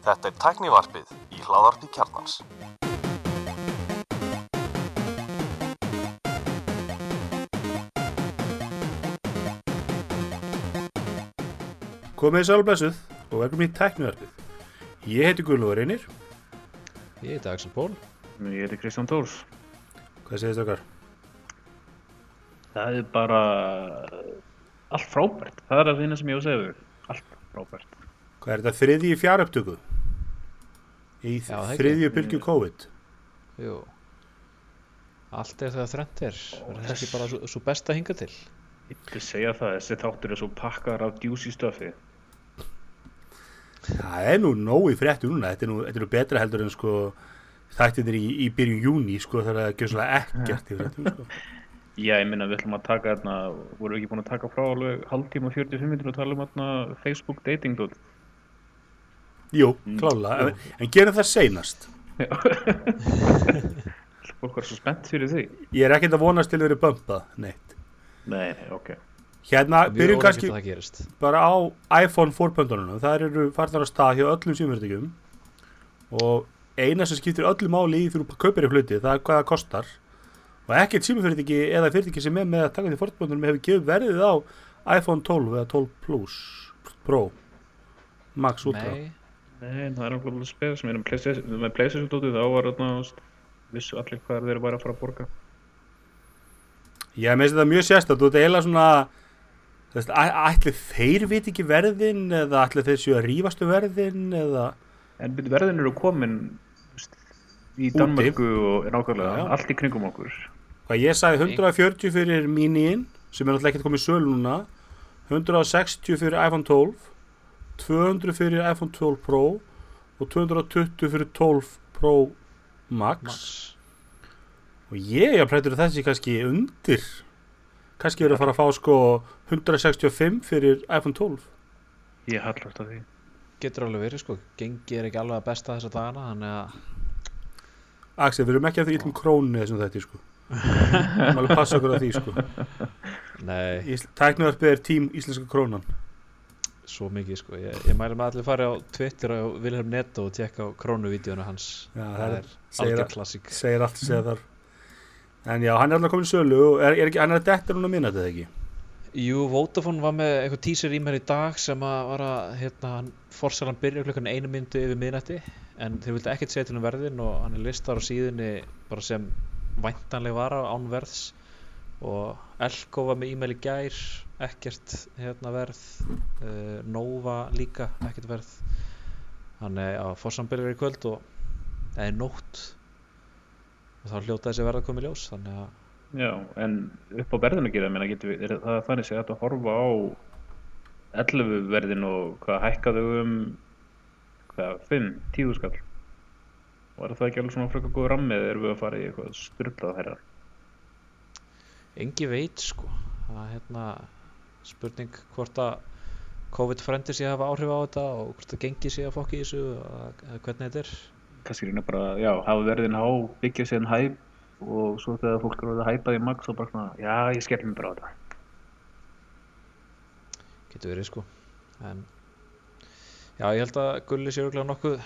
Þetta er tæknivarpið í hláðarpi kjarnans. Komið sálblessuð og velkomin í tæknivarpið. Ég heiti Guðlúður Einir. Ég heiti Axel Pól. Ég heiti Kristján Tórs. Hvað segist okkar? Það er bara allt frábært. Það er að finna sem ég á að segja við. Allt frábært. Hvað er þetta þriðji fjáröptöku? Í Já, það þriðju bylgju COVID? Jú. Allt er þegar þrennt er. Það er ekki bara svo, svo best að hinga til. Ég vil segja það, þessi þáttur er svo pakkar af djúsi stöfi. Það er nú nóg í fréttu núna. Þetta er nú, þetta er nú betra heldur en sko þættinir í, í byrjun júni sko þegar það gjör svolítið ekkert í fréttum sko. Já, ég minna við ætlum að taka þarna, vorum við ekki búin að taka frá alveg hálftíma 45 minnir og tala um þarna Facebook dating dot. Jú, Mm, klálega. En, en gerum það seinast. Fólk var svo spennt fyrir því. Ég er ekkert að vonast til að vera bumpað, neitt. Nei, nei, ok. Hérna, byrjum kannski að bara á iPhone 4.0 það eru farnar að stað hjá öllum símfyrirtækjum og eina sem skiptir öllu máli í því þú kaupir í hluti það er hvað það kostar og ekkert símfyrirtæki eða fyrirtæki sem er með að taka því 4.0 hefur gefið verðið á iPhone 12 eða 12 Plus Pro Max Ultra Nei, Nei, það er alveg spes sem PlayStation- með PlayStation dotið þá var þarna, þú veist, vissu allir hvað þeir væri að fara að borga. ég meðist þetta mjög og þetta er eiginlega svona þú veist, ætli þeir viti ekki verðin eða ætli þeir séu að rífastu verðin eða En verðin eru komin þú veist, í Úti. Danmörku og nákvæmlega allt í kringum okkur. Hvað ég sagði 140 fyrir mínín sem er náttúrulega ekkert komið í sölu núna 160 fyrir iPhone 12 200 fyrir iPhone 12 Pro og 220 fyrir 12 Pro Max, Max. og ég er prættur að þessi kannski undir kannski verið að fara að fá sko 165 fyrir iPhone 12 Ég hallast að því. Getur alveg verið sko. Gengi er ekki alveg að besta þessa dagana, þannig að Axel, við erum ekki að því illum krónu þessum þetta sko Máli passa okkur á því sko Nei, Tæknivarpið er tím íslenska krónan svo mikið sko. Ég, ég mæli með allir fara á Twitter á Vilhelm Netto og tekka á krónuvídeónu hans. Já, það er að- klassík. segir allt segir þar en já, hann er alltaf komin í sölu og er, er ekki, hann er að detta núna minna þetta ekki Jú, Vodafone var með eitthvað teaser í mér í dag sem að var að, hérna, hann forsalan byrja klukkan einu myndu yfir miðnætti en þeir vildi ekkert segja til um verðin og hann er listar á síðunni bara sem væntanleg vara án verðs. Og Elko var með e-mail í gær ekkert hérna verð. Uh, Nova líka ekkert verð. Þannig að forsalan byrjar í kvöld og það er nótt. Og þá hljóta þessi verð að koma í ljós þannig að Já, en upp á verðinu það, meina, getur við, það þannig að horfa á 11 verðin og hvað hækkaðu um hvað, 5, 10 skall er það ekki alveg svona frekar góð rammið erum við að fara í eitthvað styrlað herra Engi veit sko. Það er hérna spurning hvort að COVID-frendi sé að hafa áhrif á þetta og hvort að gengi sé að fokki í þessu að- hvernig þetta er. Kannski reyna bara, já, hafa verðin há byggja sér en hæp og svo þegar fólk eru að hæpa í max og bara svona, já, ég skell mér bara á þetta. Getur verið sko. En já ég held að Gulli sé örgulega nokkuð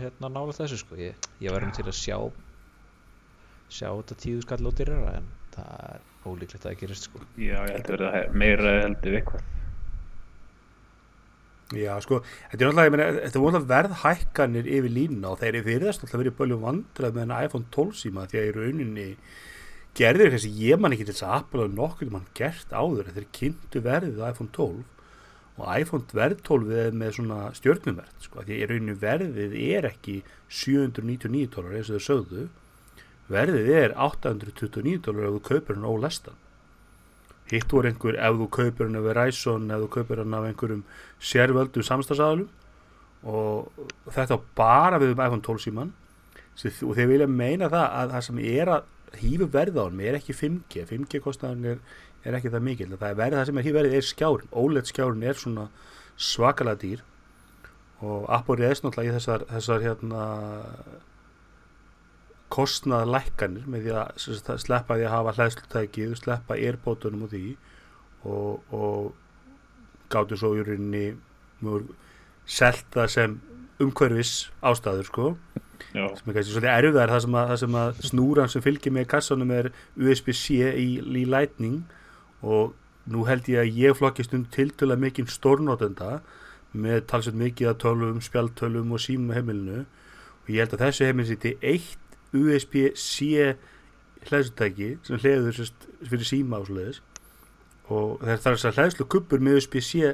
hérna nálega þessu sko. Ég, ég verðum til að sjá sjá þetta tíðu skall og dyrra en það er ólíklegt að það gerist sko. Já, ég held að verða meira heldur eitthvað. Já, sko, þetta er náttúrulega, ég meina, þetta voru náttúrulega verðhækkanir yfir línuna og þeir eru virðast náttúrulega verið böljum vandrað með en iPhone 12 síma því að í rauninni gerðir eitthvað sem ég man ekki til þess að Apple og nokkuð mann gert áður þeir kynntu verðið á iPhone 12 og iPhone verð 12 er með svona stjörnuverð sko, því í rauninni verðið er ekki 799 dólar eins og þau sögðu. Verðið er 829 dólar ef þú kaupir hann ólestan. Hitt voru einhver ef þú kaupir hann af Verizon ef þú kaupir hann af einhverjum sérvöldum samstagsadalum og þetta bara við um iPhone 12 síman og þeir vilja meina það að það sem er að hýfu verð á hann er ekki 5G 5G kostnaðan er, er ekki það mikil það er verið það sem er hýfu verið er skjárin OLED skjárin er svona svakalega dýr og Apple reðst náttúrulega í þessar, þessar hérna kostnaðalækkanir með því að sleppa því að hafa hlæðslutækið sleppa airbótunum og því og, og gáttu svo í rauninni nú er selt það sem umhverfis ástæður sko. Já, sem er kannski svolítið erfiðar það sem að, að snúran sem fylgir með kassanum er USB-C í, í Lightning og nú held ég að ég flokki stund tiltöla mikið stórnotenda með talsveit mikið að tölvum, spjaltölvum og símum heimilinu og ég held að þessu heimil sýtti eitt USB-C hlæðsutæki sem hlæður fyrir síma og svoleiðis. Og það er þess að hlæðslu kuppur með USB-C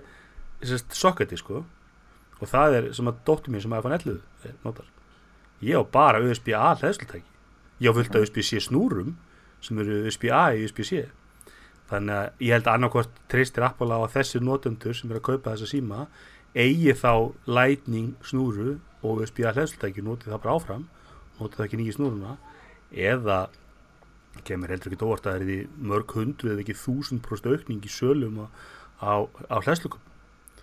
socketi sko. Og það er sem að dóttir mín sem að fann 11 notar. Ég á bara USB-A hlæðslutæki ég á fullt af USB-C snúrum sem eru USB-A í USB-C þannig að ég held að annarkvort treystir Apple á að þessi notendur sem er að kaupa þessa síma eigi þá Lightning snúru og USB-A hlæðslutæki notið það bara áfram notið það ekki nýju snúruna eða kemur heldur ekki óvart að það er því mörg hundru eða ekki þúsund prost aukning í sölum á, á, á hlæðslukum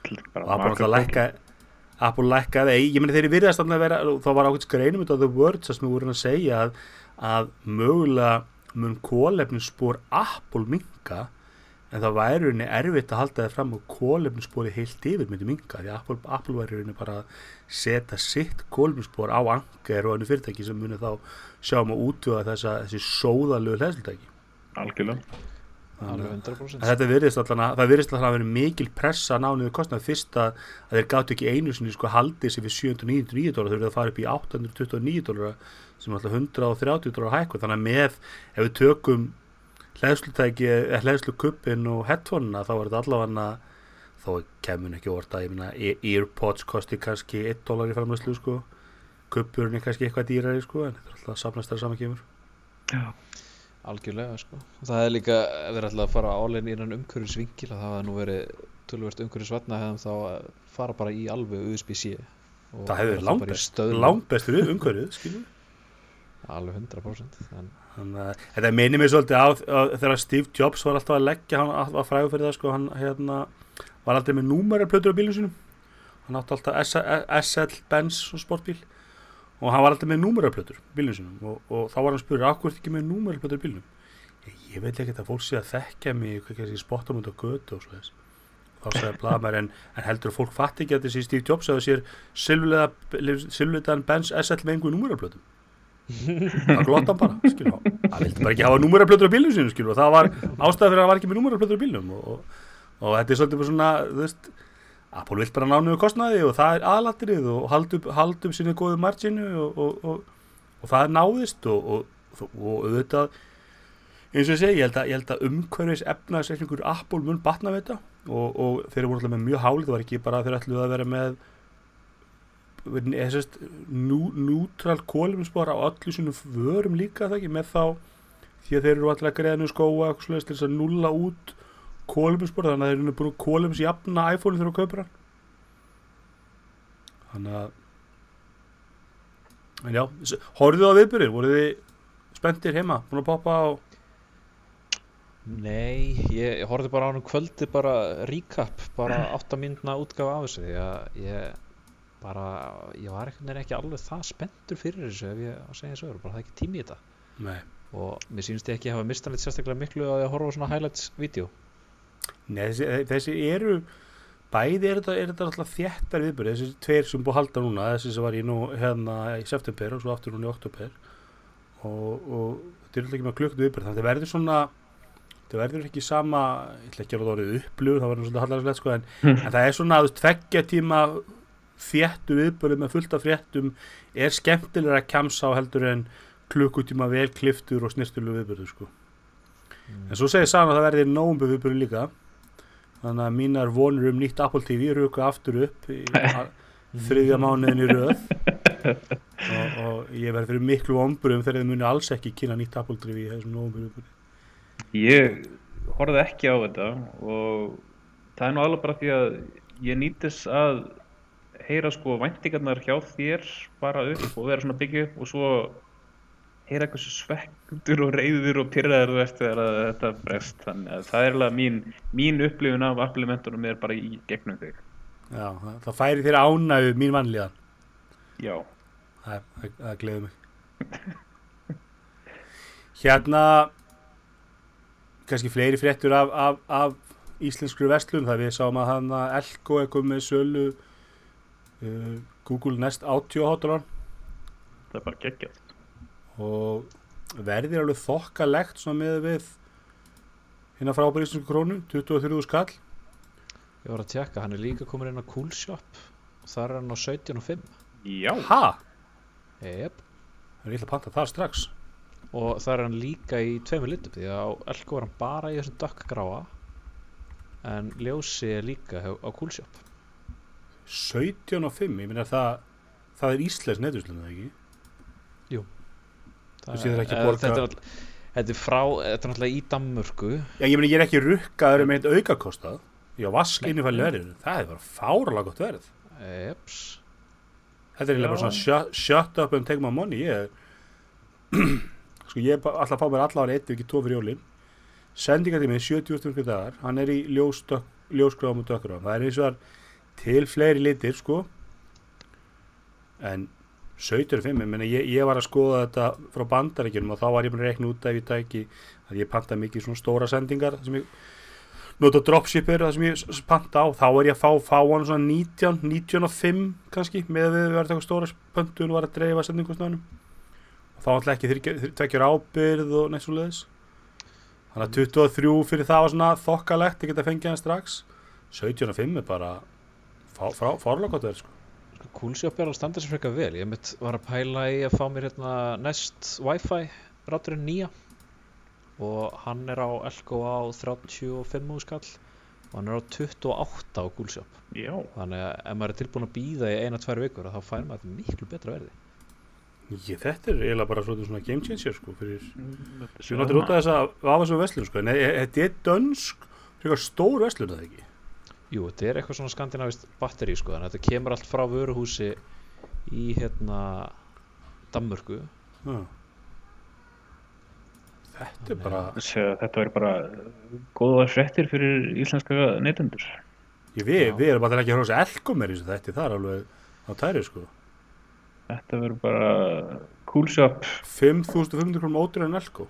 og Apple alltaf lækka Apple lækkaði, ég meni þeirri virðast alltaf að vera, þá var ákveðt skreinum út á The Word sem við vorum að segja að, að mögulega mun kólefnisspor Apple minka en það væri rauninni erfitt að halda það fram og kólefnisspori heilt yfir myndi minka því Apple, Apple væri rauninni bara að setja sitt kólefnisspor á angar og annu fyrirtæki sem muni þá sjáum að útvöða þessa, þessi sóðalögu hlæsildæki algjörlega. alveg En 100% þetta virðist allan að, það virðist allan að vera mikil pressa að ná niður kostnað fyrst að, að þeir gátt ekki einu sinni sko haldið sér við 799 dólar, þau eru að fara upp í 829 dólar sem er alltaf 130 dólar hækku, þannig að með ef við tökum hlæðslutæki, hlæðslu kuppin og headphone-na þá er þetta allavega þó kemur ekki orða, ég meina e- Earpods kosti kannski 1 dólar í framlæslu sko, kuppurinn er kannski eitthvað dýrari sko, en þetta er alltaf samnast þegar saman kemur. Já, algjörlega sko. það er líka ef þeir ætla að fara álein í innan umhverfisvingil að það hafa nú verið tölvert umhverfisvatna hefðum þá að fara bara í alveg USB-C og það hefur vera þá bara í langbest, stöðlum. langbestur umhverfið, skilur alveg 100% en Þannig að þetta minnir mig svolítið á, á þegar Steve Jobs var alltaf að leggja, hann var frægur fyrir það sko, hann hérna, var aldrei með númerarplötur á bílum sinum, hann átti alltaf SL, Benz og sportbíl og hann var aldrei með númerarplötur bílum sinum og, og þá var hann spurður, akkur ekki með númerarplötur bílum? Ég, ég veit ekki að fólk sé að þekkja mig, hvað ekki að spotta mútið á götu og svo þess. Þá sagði blaðmær en, en heldur fólk fatt ekki að þessi Steve Jobs að sér silvletan Benz SL með einhverjum númerarplötum það glotta hann bara skilur, hann vildi bara ekki hafa númeraplötur á bílum sinu skilur, það var ástæða fyrir að hann var ekki með númeraplötur á bílum og, og, og þetta er svolítið bara svona þú veist, Apple vill bara nánu kostnaði og það er aðlatrið og halda upp sinni góðu marginu og, og það er náðist og auðvitað eins og ég segi, ég held að, að umhverfis efnaðsreikningur Apple mun batna við þetta. Og þeir eru voru alltaf með mjög hálið það var ekki bara þeir ætluð að vera með nútral kóluminspor á öllu sínum vörum líka það ekki með þá því að þeir eru alltaf nú skóa til þess að nulla út kóluminspor þannig að þeir eru búin kólumins jafna iPhone þegar þú kaupir hann. Þannig að en já, horfðu þið á viðbyrðir voruð þið spenntir heima búin að poppa á? Nei, ég, horfði bara á hann kvöldi bara recap, bara 8 mínuna útgafa af þessu því að ég bara, ég var ekkert ekki alveg það spenntur fyrir þessu ef ég að segja þessu öðru, bara það er ekki tími í þetta. Nei. og mér sýnst ég ekki hafa mistan eitt sérstaklega miklu að ég horfa á svona highlights-vídeó Nei, þessi, þessi eru bæði er þetta, er þetta alltaf þjættar viðbyrði, þessi tveir sem búið að halda núna þessi sem var í nú hérna í september og svo aftur núna í oktober og, og þetta er alltaf ekki með klukkt viðbyrði þannig að þetta verður svona þetta verður ekki sama, ég ætla ekki að vera upplöð það verður svona hallarslegt sko en, en það er svona að tveggja tíma þjættu viðbörðu með fullt af fréttum er skemmtilega að kemsa á heldur en klukkutíma vel kliftur og snirtulega viðbörðu sko. Mm. En svo segir Sanna að það verði nógumbu viðbörðu líka þannig að mínar vonur um nýtt Apple TV ruka aftur upp í þriðja mánuðin í röð og, og ég verði fyrir miklu omburum þegar þið muni alls ekki kynna nýtt Apple TV í þessum nógumbu viðbörðu. Ég horfði ekki á þetta og það er nú alveg bara því að ég nýttis að heyra sko væntingarnar hjá þér bara upp og vera svona byggja upp og svo heyra eitthvað svo svektur og reyður og pyrraður þú veist þegar þetta brest þannig að það er alveg mín, mín upplifun af applementunum er bara í gegnum þig. Já, það, færi þér ánægu mín vanlíðan. Já. Það, gleður mig. Hérna kannski fleiri fréttur af, af, af íslenskri vestlun það við sáum að hann að Elko eitthvað með sölu uh, Google Nest Audio hátalar það er bara geggjað. Og verðir alveg þokkalegt svona með við hérna frábæri íslensku krónu 23 skall. Ég var að tjekka, hann er líka komin inn á Coolshop. Og þar er hann á 17 og 5 já, ha, Jep. það er illa að panta þar strax. Og þar er hann líka í tveimur litum því að á Elko var hann bara í þessum dökkgráa en ljósi er líka á Coolshop 17 og 5, ég minna það það er íslensk netuslun, það ekki? Það Þú séð ekki er- borga- þetta, er, all- þetta er frá, þetta er náttúrulega í Danmörku. Já, ég meina ég er ekki rukkaður um eitt aukakostað Já, vask innifæli verðinu það er bara fárlega gott verð. Eps. Þetta er eiginlega bara svona shut, shut up and take my money. Ég er sko ég er alltaf að fá mér allavega eitt ef ekki tvo fyrir jólin. Sendingatímið 70 fyrir dagar hann er í ljóskráðum og dökkráðum það er eins og það til fleiri litir sko. En 75, ég, ég, var að skoða þetta frá bandaríkjunum og þá var ég búin að rekna út ef ég tæki að ég panta mikið svona stóra sendingar sem ég nota dropshipper það sem ég panta á, þá er ég að fá fá hann svona 19, 95 kannski með að við verðum eitthvað stóra pöntun og var að dreifa sendingustæðunum og þá ætla ekki þryggja- tveggjur ábyrð og neitt svo leiðis þannig að 23 fyrir það var svona þokkalegt ég geta fengið hann strax. 75 er bara frá, gott verð sko. Coolshop er að standa sér frekar vel. Ég mitt var að pæla í að fá mér hérna Nest Wi-Fi ráturinn nýja. Og hann er á Elko á 35 skall. Og hann er á 28 á Coolshop. Já, þannig að ef maður er tilbúin að býða í eina, tvær vikur þá fær maður þetta miklu betra verði. Ég, þetta er eiginlega bara svona game changer sko, fyrir Þetta Ég notur út af þess að vafa svo verslun sko, en e- þetta er dönsk frekar stór verslun að það ekki Jú, þetta er eitthvað svona skandinavist batteri sko, þannig að þetta kemur allt frá vöruhúsi í hérna Danmörku. Já. Þetta er bara þetta verður bara góða fréttir fyrir íslenska neytendur. Ég, við, við erum bara ekki að hrósa er þessu þetta, það er alveg á tæri sko. Þetta verður bara cool shop. 5500 krónum ótur en elko.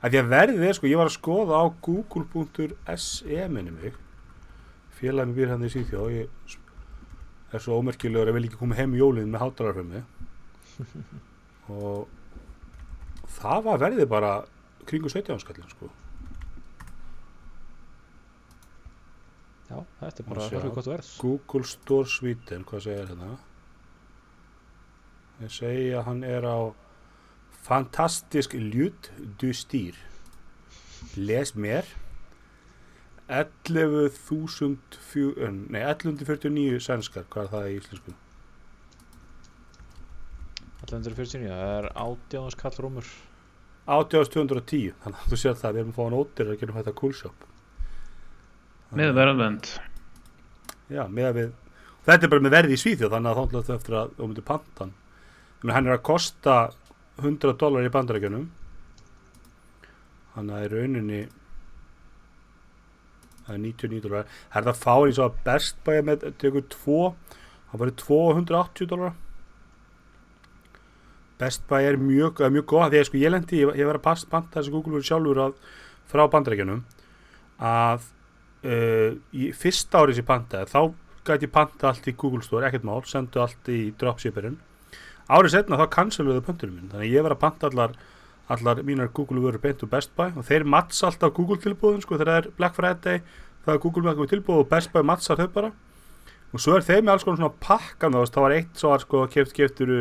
Að því að verðið er sko, ég var að skoða á google.se minni mig félagin býr hann í síðjó ég er svo ómerkilegur að vil ekki koma heim í jólinn með hátalarfrömmi og það var verðið bara kringu 17 skallin sko. Já, þetta er bara hörðu gott verð. Google Store Sweden hvað segir hérna? Ég segi að hann er á fantastisk ljud du styr les mér 11.000 fjö- eh, nei 1149 sænskar hvað er það í íslensku? 1149, það er átjáðans kall rúmur 8210 þannig að þú sér það við erum að fá hann ótir að gera þetta cool shop. Með verðvend Já, með að við Þetta er bara með verði í Svíþjóð þannig að þá ætlaðu eftir að þú myndir panta hann. Menni, hann er að kosta 100 dólar í bandarækjunum þannig að í rauninni það er 99 dólar. Það er það fári svo að best bæja með tekur 2 það var 280 dólar. Best bæja er mjög, mjög góð því að sko ég lendi, ég, ég var að past- panta þessi Google verið sjálfur að, frá bandarækjunum að uh, í fyrsta árið sem ég pantaði þá gæti ég panta allt í Google Store, ekkert mál sendu allt í dropshipperinn. Árið setna þá canceluðu pöntunum minn þannig að ég var að panta allar, allar mínar Google vörur beint úr Best Buy og þeir matts alltaf Google tilbúðin sko þegar það er Black Friday það er Google með tilbúð og Best Buy mattsar þau bara. Og svo er þeir með alls konar svona pakkan þá þá var eitt svo að sko keft keftur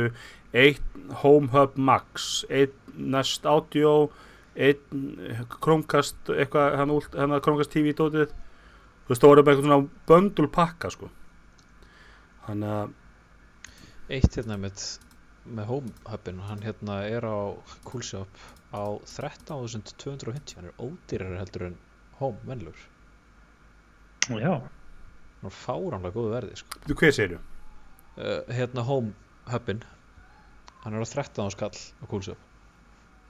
eitt Home Hub Max eitt Nest Audio einn Chromecast eitthvað hann, hann Chromecast TV dótið þú veist, það voru bara eitthvað svona böndul pakka sko. Þannig að Eitt hérna með, með Home Hubin hann hérna er á Coolshop á 13.250 hann er ódýrar heldur en Home venlur já, hann er fáránlega góðu verði sko. þú hvað segir uh, hérna Home Hubin hann er á 13 skall á Coolshop.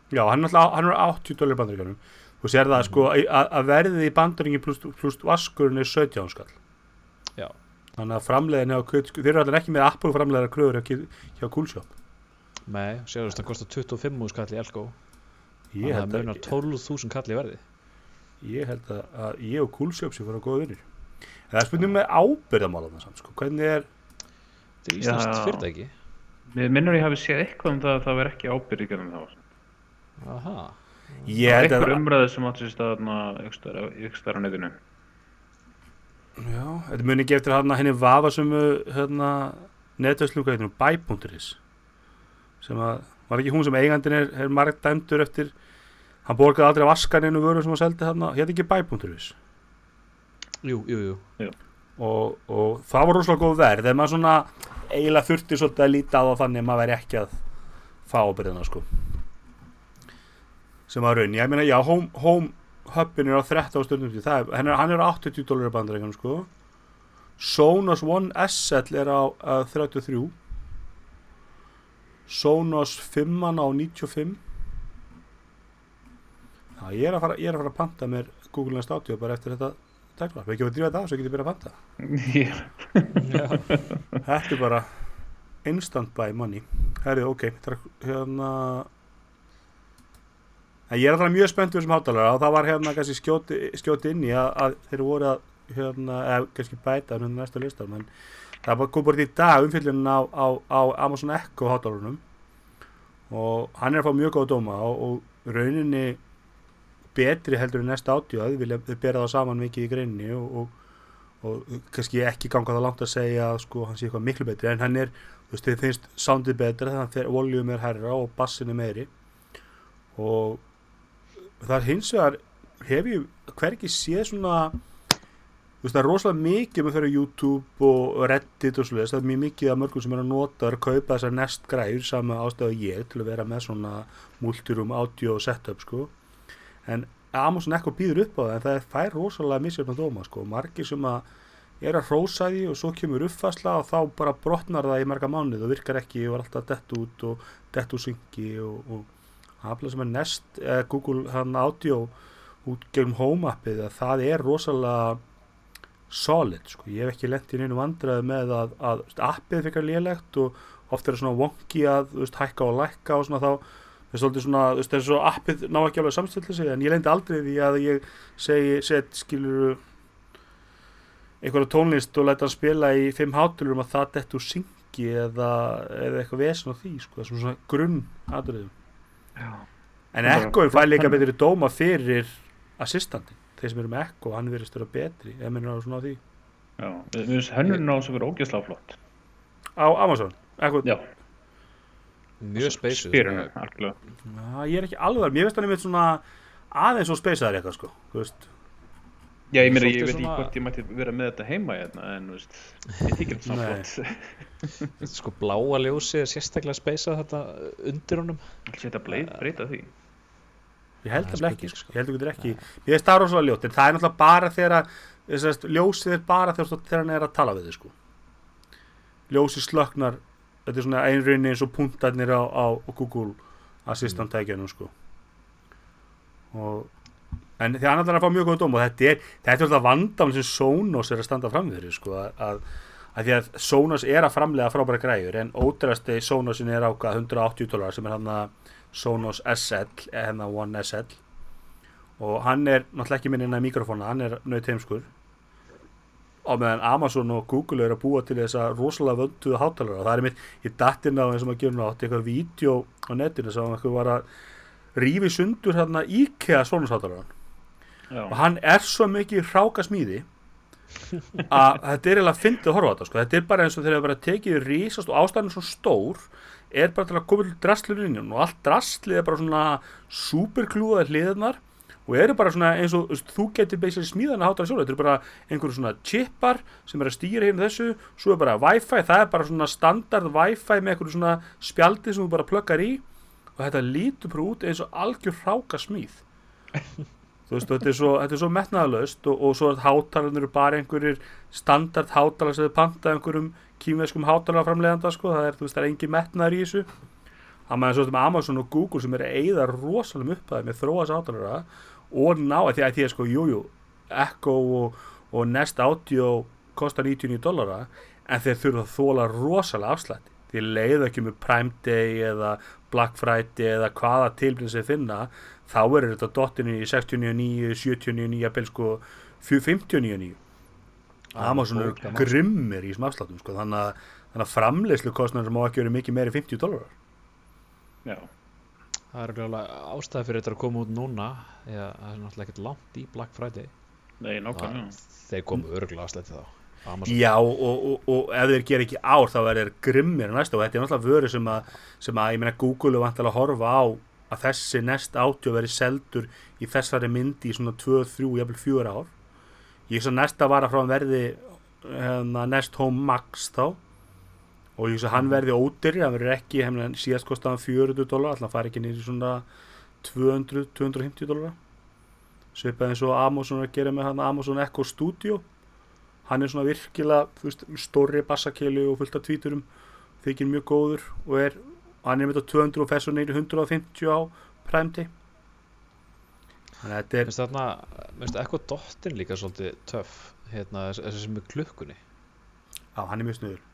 Já, hann er alltaf hann er á 80 dólar í bandaríkjanum þú sér það sko að að verðið í bandaríkjum pluss plus vaskurinn er 17 skall. Já. Þannig að framleiðin hjá Kut- þeir eru allir ekki með Apple framleiðar kröður hjá, hjá Coolshop Nei, séu þess að það kostar 25 skall í Elko ég það held munar að 12.000 kall í verði ég held að, að ég og Kúlsjópsi fyrir að góða vinnir það er spurning með ábyrðamála samt, sko. hvernig er Þetta er íslenskt fyrirtæki Við minnur ég hafi séð eitthvað um það að það verð ekki ábyrgð í gerðum þá. Aha. ég held að Eitthvað umræðu sem átti sér staðna ykkur stær á netinu. Já, þetta muni ekki eftir hann að henni vafasömu hérna, heitir hún, bæ.is sem að, var ekki hún sem eigandin er, er margt dæmdur eftir hann borgaði aldrei vaskaninu vöru sem hann seldi hann hérna ekki bæ.is Jú, jú, jú. Og, og það var rosalega góð verð þegar maður svona eiginlega þurfti svolítið að líta á það þannig að maður væri ekki að fá ábyrðina sko. Sem að raun, ég meina já home, home hubin er á 13 stundum það er, hann, er, á 80 dólar bandaríkan sko. Sonos One SL er á uh, 33 Sonos 5 á 95 Já, ég er fara, ég er að fara að panta mér Google Nest Audio bara eftir þetta tækla, við ekki að drífa þetta af svo geti byrjað að panta. Já. Þetta er bara instant buy money. Herri, ok, þetta er hérna en ég er alltaf mjög spennt við þessum hátalara og það var hérna kannski skjóti, skjóti inn í að, að þeir voru að hérna, eða kannski bæta hérna næsta listar menn það kom bara í dag umfyllin á, á, á Amazon Echo hátalarunum og hann er að fá mjög góða dóma og, og rauninni betri heldur en næsta átjóð vilja bera það saman mikið í greinni og, og, og kannski ekki ganga það langt að segja sko, hann sé eitthvað miklu betri. En hann er, þú veist, þið finnst soundið betra þannig að voljum er herra og bassin er meiri. Og það er hins vegar hef ég hvergi séð svona þú veist það er rosalega mikið með fyrir YouTube og Reddit og svoleiðis það er mjög mikið af mörgum sem er að nota er að kaupa þessar nest græður sama ástæðu ég til að vera með svona multiroom audio setup sko. En Amazon Echo býður upp á það en það fær rosalega misjöfn að dóma sko. Margir sem að er að hrósa því og svo kemur uppfæsla og þá bara brotnar það í marga mánuð og virkar ekki og er alltaf dett út og dett úr syngi og, og aflega sem er Nest eh, Google hann audio út gegnum home appið að það er rosalega solid sko, ég hef ekki lent í neinu vandræði með að, að veist, appið fikar lélegt og oft er það svona wonky að veist, hækka og lækka og svona þá það er svo appið ná ekki alveg samstilli sig, en ég lendi aldrei því að ég segi, set, skilur einhverja tónlist og læta hann spila í fimm háturum að það dett úr syngi eða, eða eitthvað vesen á því, sko, það er svona, grunn atriðum Já. En Ekkoin fær líka betri dóma fyrir assistantin, þeir sem eru með Ekko hann verðist vera betri, ef minnur á svona á því. Já, mér finnst hönnun á sem verið ógeðslega flott. á Amazon, Ekko Já, Mjög. Já, ég er ekki alveg, mér finnst hann einmitt svona aðeins og speysaðar eitthvað sko. Þú veist, Já, ég Svolítið ég veit ekki svona- hvort ég mætti vera með þetta heima hérna, en, þú veist, ég þykir þetta samt Nei. flott. Sko bláa ljósi er sérstaklega speysað þetta undir honum þetta bleið, breyta því. ég held Það ekki sko. ég held það ekki, ég veist það er rosalega ljótt en það er náttúrulega bara þegar að þessast, ljósið er bara þegar, þegar hann er að tala við þig sko ljósið slöknar þetta er svona einrunni eins og punktarnir á, á, Google Assistant tækjanum sko og en því hann ætlar að fá mjög góða dóm og þetta er, þetta er alltaf vandaml sem Sonos er að standa fram fyrir sko að, að, að því að Sonos er að framlega frábæra græjur en ódærasti Sonosin er ákvað 180 dólar sem er hann að Sonos SL eða hann að One SL og hann er náttúrulega ekki minn inn að mikrofóna hann er nöyt heimskur. Á meðan Amazon og Google eru að búa til þessa rosalega vönduðu hátalara. Og það er mitt í dattinn á eins og maður gefur nátt eitthvað vídeo á netinu sem var að rífi sundur hérna IKEA Sonos hátalaran Já, og hann er svo mikið hráka smíði að þetta er eiginlega fyndið að horfa á þetta sko. þetta er bara eins og þegar það bara tekið rísast og ástæðan er svo stór er bara til að koma til drastlur inn og allt drastlið er bara svona superklúðað hliðarnar og eru bara svona eins og þú getur basically smíðan að háta sjálf þetta er bara einhverju svona chipar sem er að stýra hérna þessu. Svo er bara wifi, það er bara svona standard wifi með einhverju svona spjaldi sem þú bara pluggar í. Og þetta lítur bara út eins og algjör hráka smíð þú veist, þetta er svo, er svo metnaðalaust og, og svo að hátalarnir eru bara einhverjir standard hátalar sem þau panta einhverjum kýmveskum hátalarframleganda sko, það er, þú veist, það er engin metnaður í þessu. Það maður svo sem Amazon og Google sem er að eyða rosalega upphæði með þróas hátalara og ná því að því að sko, jújú, Echo og, og Nest Audio kostar 99 dollara en þeir þurfa að þóla rosalega afslætti. Því leiða ekki með Prime Day eða Black Friday eða hvaða tilbyrðin sem finna þá er þetta dottinu í 69.9 79.9 jafnvel sko 59.9 Amazon eru grimmir í þessum afsláttum sko. þannig að, að framleiðslu kostnæður má ekki verið mikið meiri 50 dólarar Já, Það er alveg ástæði fyrir þetta að koma út núna Já, það er náttúrulega ekkert langt í Black Friday. Nei. Það- Þeir komu örgulega að sletti þá. Amazon. Já, og, og, og ef þeir gera ekki ár þá er þeir grimmir næsta og þetta er náttúrulega vöru sem að, sem að ég meina Google er vantilega að horfa á að þessi nest átjó veri seldur í þessari myndi í svona 2, 3, jafnvel 4 ár. Ég svo næsta vara frá hann verði hérna, Nest Home Max þá. Og ég svo hann verði ódyrri hann verður ekki, hefna, síðast kostaði hann 400 dólar alltaf fari ekki í svona 200, 250 dólar svipað eins og Amazon að gera með hann Amazon Echo Studio. Hann er svona virkilega veist, stórri bassakeli og fullt af tvíturum þykir mjög góður og er hann er með þetta 200 og fesur neyri 150 á Prime Day. Þannig að þetta er Minnst þarna, minnst eitthvað dottin líka svolítið töff hérna, þessi sem er klukkunni. Á, hann er mjög snuður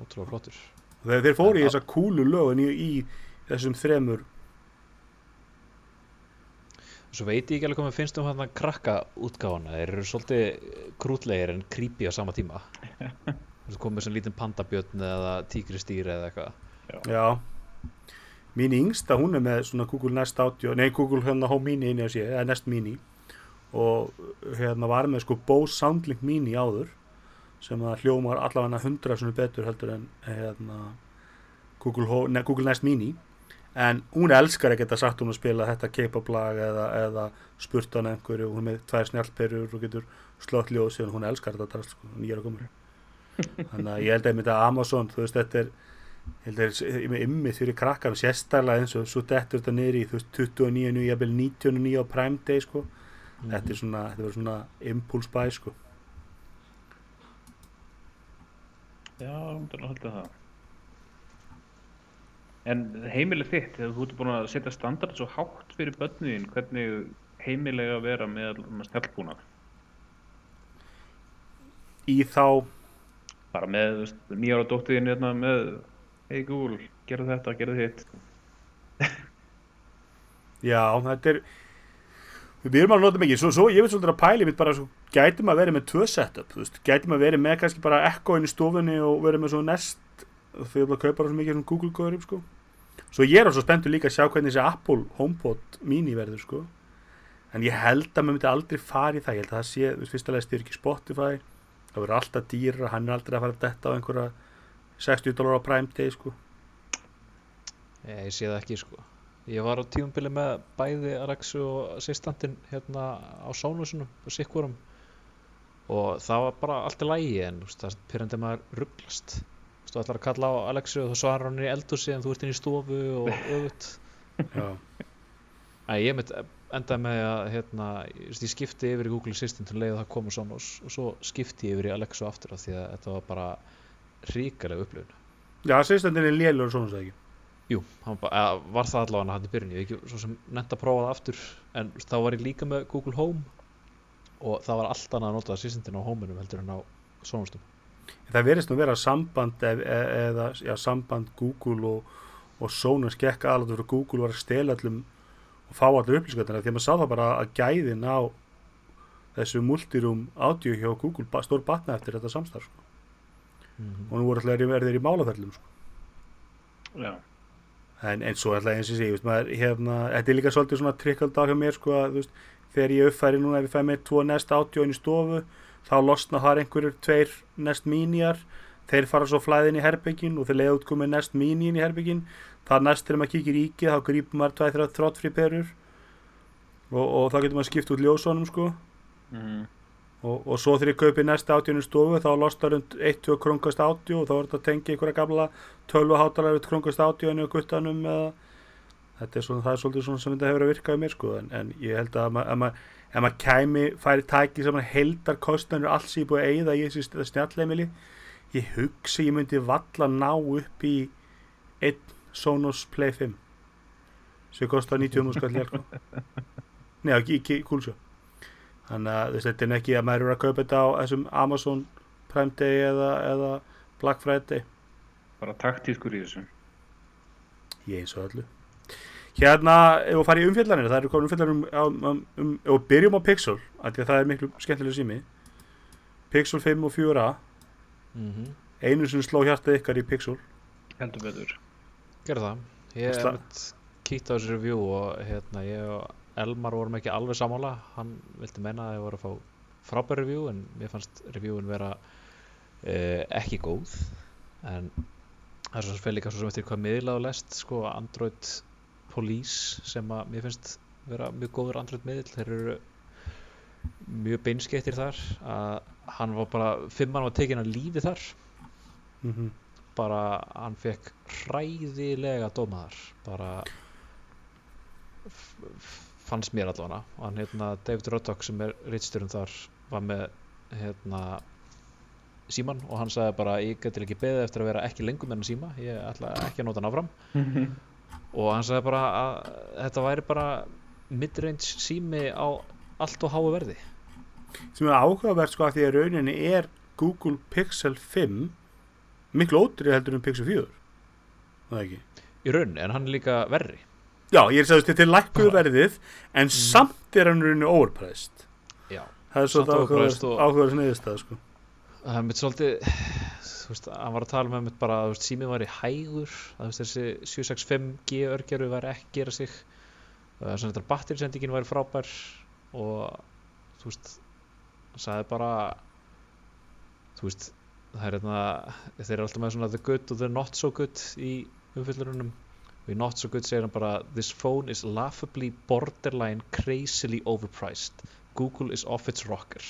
Ótrúlega flottur. Þegar þeir fóru í þessa kúlu lögun í, í þessum þremur Svo veit ég ekki alveg hvað mér finnst um hann krakka útgáfana Þeir eru svolítið krútlegir en creepy á sama tíma. Komið sem lítinn pandabjörn eða tígristýr eða eitthvað já. Mín yngsta hún er með svona Google Nest Audio nei Google hérna Home Mini inni á sér eða Nest Mini. Og hérna var með sko Bose Soundlink Mini áður sem að hljómar allavega hundra svona betur heldur en hérna Google, Ho- ne, Google Nest Mini. En hún elskar að geta sagt hún að spila þetta K-pop lag eða, eða spurt hann einhverju og hún er með tvær snjallperur og getur slótt ljóð síðan hún elskar þetta sko, að þannig að ég held að einmitt að Amazon þú veist þetta er ég held að það er með ymmið fyrir krakkar og sérstaklega eins og svo dettur þetta niður í þú veist 29, nú, jafnvel 99 á Prime Day sko þetta er svona, þetta verður svona impulse buy sko Já, það er alltaf það. En heimilið þitt, þegar þú ert búin að setja standard svo hátt fyrir börnuðin, hvernig heimilega að vera með snjallbúnað? í þá, Bara með nýjára dóttiðin hérna með Hey Google, gerðu þetta, gerðu hitt. já, þetta er við erum að nota mikið, svo, svo ég veit svolítið að pæli mitt bara, svo, gætum að vera með tvö setup, veist, gætum að vera með kannski bara Echo inn í stofunni og vera með svo Nest ég vil að kaupa svo mikið svona Google góðurum sko. Svo ég er svo spenntur líka að sjá hvernig þessi Apple HomePod mini verður sko. En ég held að maður myndi aldrei fara í það. Ég held að það sé, styrir ekki Spotify. Það verður alltaf dýra, hann er aldrei að fara að detta á einhverja 60 dólar á Prime Day sko. Ég, ég sé það ekki sko. Ég var á tíumbili með bæði Alexu og Sistantinn hérna á Sónusunum og Sikkurum. Og það var bara allt í lægi en þú veist, það er pyrrandi maður rugglast Þú ætlar að kalla á Alexu og þú svarar hann í eldhúsi en þú ert inn í stofu og öðvut já, Æ, ég mitt endaði með að hérna, ég, veist, skipti yfir í Google Assistant til leið að það komu Sonos og svo skipti ég yfir í Alexu aftur af því að þetta var bara ríkalega upplifun. Já sérstandinn er lélur og svona sagði Jú, bara, eða, var það allavega hann í byrjun, ég ekki svo sem nefnt að prófa það aftur en þá var ég líka með Google Home og það var allt annað að nota assistentin á Home-unum heldur en á Sonostum það verðist nú vera samband eð, eða já, samband Google og, og Sonos gekk alveg fyrir Google var að stela allum og fá allir upplýsingarnar því að maður sá það bara að gæðin á þessu multiroom audio hjá Google stór batna eftir þetta samstarf sko. og nú voru alltaf verðir í málaferlum sko. Já. en, en svo alltaf eins og sé ég maður, hérna, þetta er líka svolítið svona trickald á hjá mér sko, að, þú veist, þegar ég uppfæri núna ef ég fæ mér tvo nest inn í stofu þá losna þar einhverjur tveir nest mínjar þeir fara svo flæðin í herbyggin og þeir leiða út komið nest mín inn í herbyggin það næst þegar maður kíkir í ekki þá grípum maður tvæð þrjátt þróttfrí perur og, og þá getur maður skipt út ljósónum sko Mm. Og, og svo þegar ég kaupi næsta átjónu stofu þá losnar um 1-2 krónkast átjó og þá er þetta að tengja einhverja gamla 12 hátalar við krónkast átjónu og guttanum eða þetta er svona, það er svolítið svona sem þetta hefur að virka í mér sko en, en ég held að ef ma- maður maður kæmi, færi tæki saman heldar kostnarnir alls ég búið að eyða í þessi snjallemili ég hugsi ég myndi valla ná upp í einn Sonos Play 5 sem kostar 90 múl skall sko. Nei, ekki, ekki kúlsjó þannig að þetta er ekki að maður eru að kaupa þetta á þessum Amazon Prime Day eða, eða Black Friday. Bara taktískur í þessu. ég eins og öllu. Hérna, ef við farið í umfjallanir það eru komin umfjallanir um, um, um, um ef við byrjum á Pixel, af því að það er miklu skemmtilega sími. Pixel 5 og 4a mm einu sem sló hjartað ykkar í Pixel. Heldur betur. Gerðu það. Ég hef mitt kíkt á þessu review og hérna ég og Elmar vorum ekki alveg sammála. Hann vildi menna að ég voru að fá frábær review en mér fannst reviewin vera uh, ekki góð. En það er svo sem fyrir líka svo sem eftir hvað miðla og lest sko Android Police sem að mér finnst vera mjög góður Android miðl. Þeir eru mjög beinskettir þar að hann var bara, fimmann var tekin að lífi þar mm -hmm. bara hann fekk hræðilega dómaðar bara fannst mér allavega. Hann hérna David Roddock sem er rittstjórun þar var með hérna síman og hann sagði bara ég geti ekki beðið eftir að vera ekki lengur með hann síma. Ég ætla ekki að nota hann áfram. Og hann sagði bara að þetta væri bara midrange sími á allt og háu verði. Sem er áhugavert sko að því að rauninni er Google Pixel 5 miklu ótrið heldur en Pixel 4 það er ekki? Í rauninni en hann er líka verri Já, ég er sagðist þetta er lækkuð verðið en samt er hann rauninni overpriced. Já. Það er svo Samt overpriced og- áhugavert neðistað sko. það er mitt svolítið þú veist, hann var að tala með mitt bara að símið var í hægur að þessi 765G örgjaru var ekki að gera sig. Það er svona batterisendingin væri frábær og þú veist hann sagði bara þú veist það er hérna þeir eru alltaf með svona the good og the not so good í umfyllurunum og í not so good segir hann bara this phone is laughably borderline crazily overpriced Google is off its rocker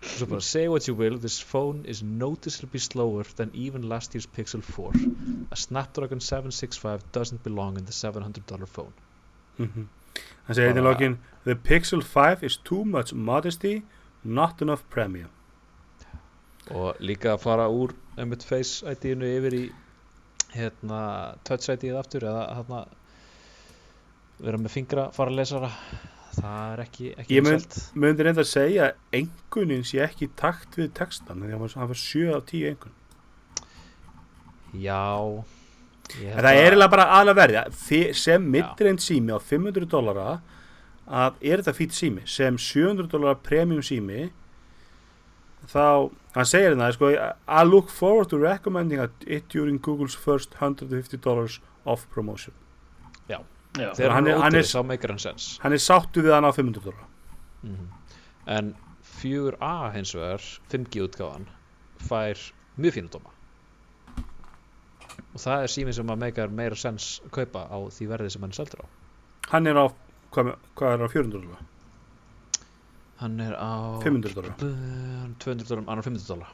So bara say what you will, this phone is noticeably slower than even last year's Pixel 4. A Snapdragon 765 doesn't belong in the $700 phone. mm hann segir í lokin the Pixel 5 is too much modesty not enough premium Og líka að fara úr einmitt Face ID-inu yfir í hérna Touch ID-ið aftur eða hérna vera með fingra fara að lesara það er ekki, ekki Ég vinsælt. myndi reynda að segja engunin sé ekki takt við textan því að hann var 7 af 10 engun Já það að- er eiginlega bara aðlega verði sem midreind sími á 500 dollara að er þetta fýtt sími? Sem 700 dollara premium sími þá, hann segir hérna sko, I look forward to recommending it during Google's first 150 dollars off promotion. Já, þegar hann hann er- ódýr þá meikar hann sens hann er sáttu við hann á 500 dollara. Mhm. en 4A hins vegar 5G útgáfan fær mjög fínu dóma. Og það er síminn sem að meikar meira sens kaupa á því verði sem hann seldur á. Hann er á, hvað, hvað er á 400 dollara? Hann er á 500 dollara. 200 dólar, hann á 500 dólar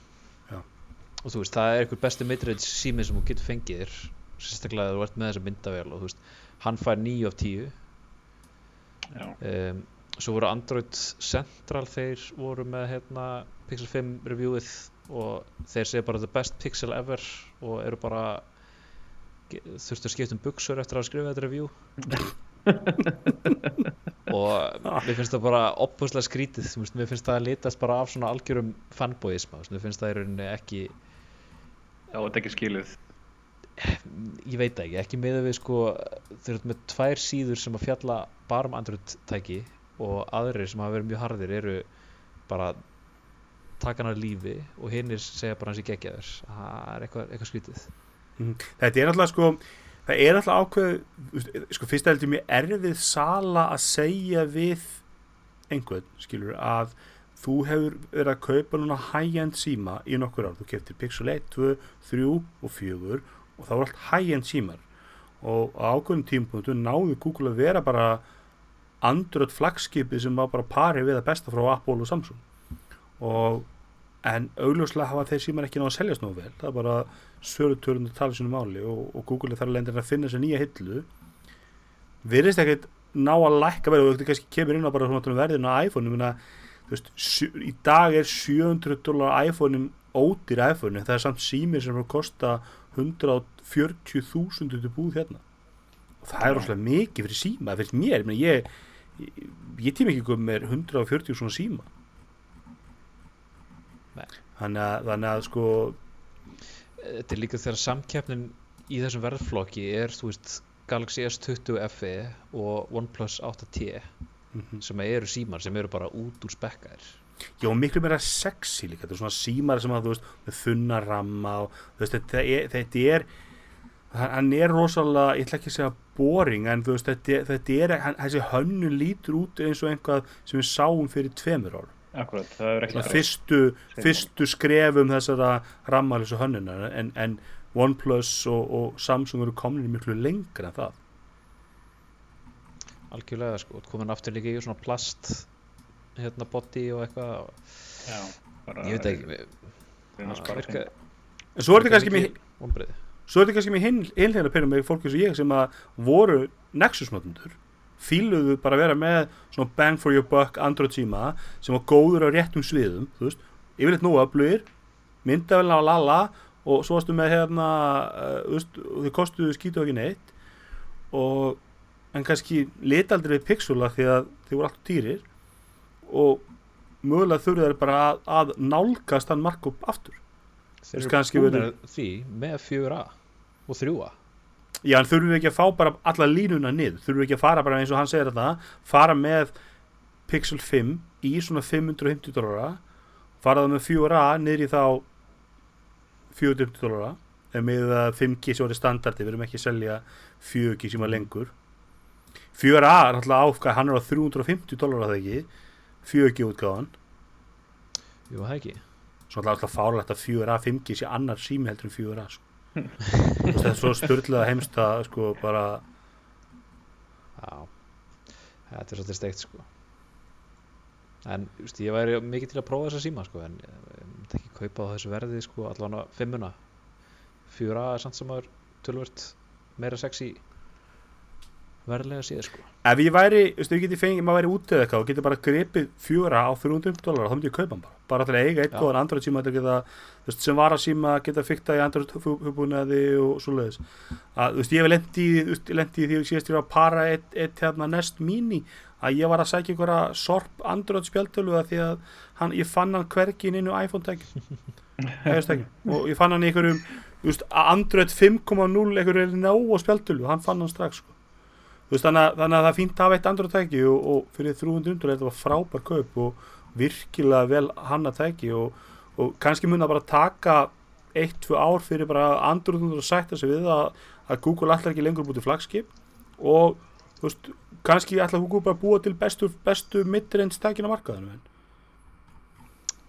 Já. og þú veist, það er einhver besti midrange síminn sem þú getur fengið þér sérstaklega ef þú ert með þessa myndavél og þú veist, hann fær 9 af 10 já, um, svo voru Android Central þeir voru með hérna, Pixel 5 reviewið og þeir segja bara the best pixel ever og eru bara þurftu að skipta um buksur eftir að skrifa þetta review og mér finnst það bara opuslega skrítið þú veist, mér finnst það að litast bara af svona algjörum veist, mér finnst það í rauninni ekki já, þetta er ekki skilið. Ég veit ekki, ekki með við sko þeir eru með tvær síður sem að fjalla bara um Android tæki og aðrir sem hafa verið mjög harðir eru bara taka hann að lífi og hinnir segja bara hans í geggjaður. Það er eitthvað, eitthvað skrítið. Mhm. Þetta er alltaf sko það er alltaf ákveð veist, sko fyrst heldur mjög erfið sala að segja við einhvern skilur að þú hefur verið að kaupa núna high-end síma í nokkur ár, þú keftir Pixel 1, 2, 3 og 4 og það voru allt high-end símar. Og á ákveðnum tímapunktu náðu Google að vera bara Android flagskipið sem var bara pari við að besta frá Apple og Samsung. Og en augljóslega hafa þeir símar ekki náðu að seljast nú vel. Það er bara sölutörun að tala sínu máli og, og Google er þar að lendir að finna sér nýja hillu. Virðist ekkert ná að lækka verið og þetta kannski kemur inn á bara svona verðinu á iPhone minna, veist, sjö, í dag er 700 dólar iPhone ódýr iPhone en það er samt símir sem er að kosta 140.000 til búð hérna. Og það er rosalega mikið fyrir síma fyrir mér, ég, ég, ég, ég tíma ekki um með 140 svona síma. Þannig að, þannig að sko þetta er líka þegar samkeppnin í þessum verðflokki er þú veist Galaxy S20 FE og OnePlus 8T Mhm. sem eru símar sem eru bara út úr spekkaðir. Já, miklu meira sexy líka, þetta er svona símar sem að þú veist, með þunna ramma og þú veist, þetta er, þetta er hann er rosalega, ég ætla ekki að segja boring, en þú veist, þetta, þetta er hann, þessi hönnu lítur út eins og einhvað sem við sáum fyrir tveimur ár Akkurat, það er ekki Svona fyrstu, fyrstu skrefum þessara rammalösu hönnunar en, en OnePlus og, og Samsung eru komin miklu lengra en það. Algjörlega sko, komin aftur líka í svona plast hérna body og eitthvað. Já, bara ég veit ekki við- reyna að spara virka, en svo er þetta kannski vonbrigði. svo er þetta kannski með hinn einlega perum með fólki sem ég sem að voru Nexus-notendur fíluðu bara að vera með svona bang for your buck Android síma sem var góður á réttum sviðum þú veist, yfirleitt nú öflugir myndavelna á lala og svo varstu með hérna uh, þau kostuðu skítu ekki neitt. Og en kannski litaldri við pixula því að þau voru alltaf dýrir og mögulega þurfið þeir bara að, að nálgast hann markup aftur. Þeir eru búinir verið- því með 4A og 3A Já, en þurfum við ekki að fá bara alla línuna niður, þurfum við ekki að fara bara eins og hann segir þetta, fara með Pixel 5 í svona 550 dólara, fara það með 4A niður í þá 450 dólara, ef með að 5G sem voru standardi, við erum ekki að selja 4G sem að lengur. 4A er alltaf áfgæð, hann er á 350 dólara það ekki? 4G útgáðan jú það ekki. Svo alltaf fárlegt að 4A 5G sé annar sími heldur en 4A sko. Þetta er svo störðlega heimst að sko bara já. Þetta er svolítið steikt sko. En veist, ég væri mikið til að prófa þessa síma sko en ég myndi ekki kaupa á þessu verði sko allan að fimmuna. 4A er samt sem maður tölvört meira sexy verðlega síður sko Ef ég væri, þú veist, ef ég geti fengið, maður væri útið eitthvað og geti bara gripið fjóra á 300 dólar, þá myndi ég kaupa hann bara. Bara til að eiga eitt góðan Android síma til að geta, þú veist, sem var að síma geta fykta í Android hugbúnaði og svo leiðis. Að, þú veist, ég hef lendi í, þú veist, ég lendi í því að síðast ég var að para eitt, eitt hérna Nest Mini, að ég var að sækja einhverja sorp Android spjaldtölu að því að hann, ég fann hann hvergi inn í iPhone-tækjum. og ég fann hann í einhverjum, þú veist, Android 5.0 einhverju nóg spjaldtölu, hann fann hann strax, sko. Veist, þannig, að, þannig að það er fínt að hafa eitt andra tæki og, og fyrir 300 undur þetta var frábær kaup og virkilega vel hanna tæki og, og kannski mun það bara taka eitt, tvö ár fyrir bara andra undur að sætta sig við að, að Google allar ekki lengur búið til flagskip og veist, kannski allar Google bara búa til bestu, bestu midrange tækin á markaðinu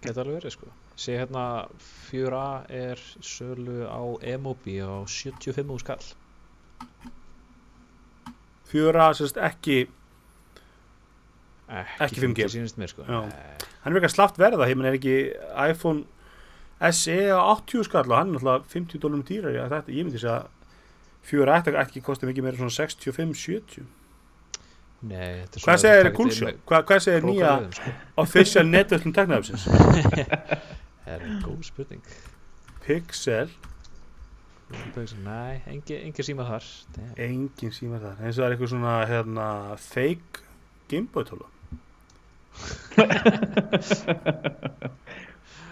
Geta alveg verið sko. Sé hérna 4A er sölu á Emobi á 75 skall fjöra sérst ekki ekki, Ekki 5G. sýnist mér sko hann er ekki slaft verða, menn er ekki iPhone SE á 80 skall og hann er alltaf 50 dólarum dýrar ég, þetta, ég myndi segja fjöra ætti ekki kosti mikið meira svona 65-70 Nei, hvað segir Kulsjó? með Hvað, hvað segir nýja sko. official netöllum teknafsins? Það er góð spurning Pixel, Nei, engi, engi síma þar. Damn. engin síma þar. Eins og það er eitthvað svona hérna, fake Gameboy tóla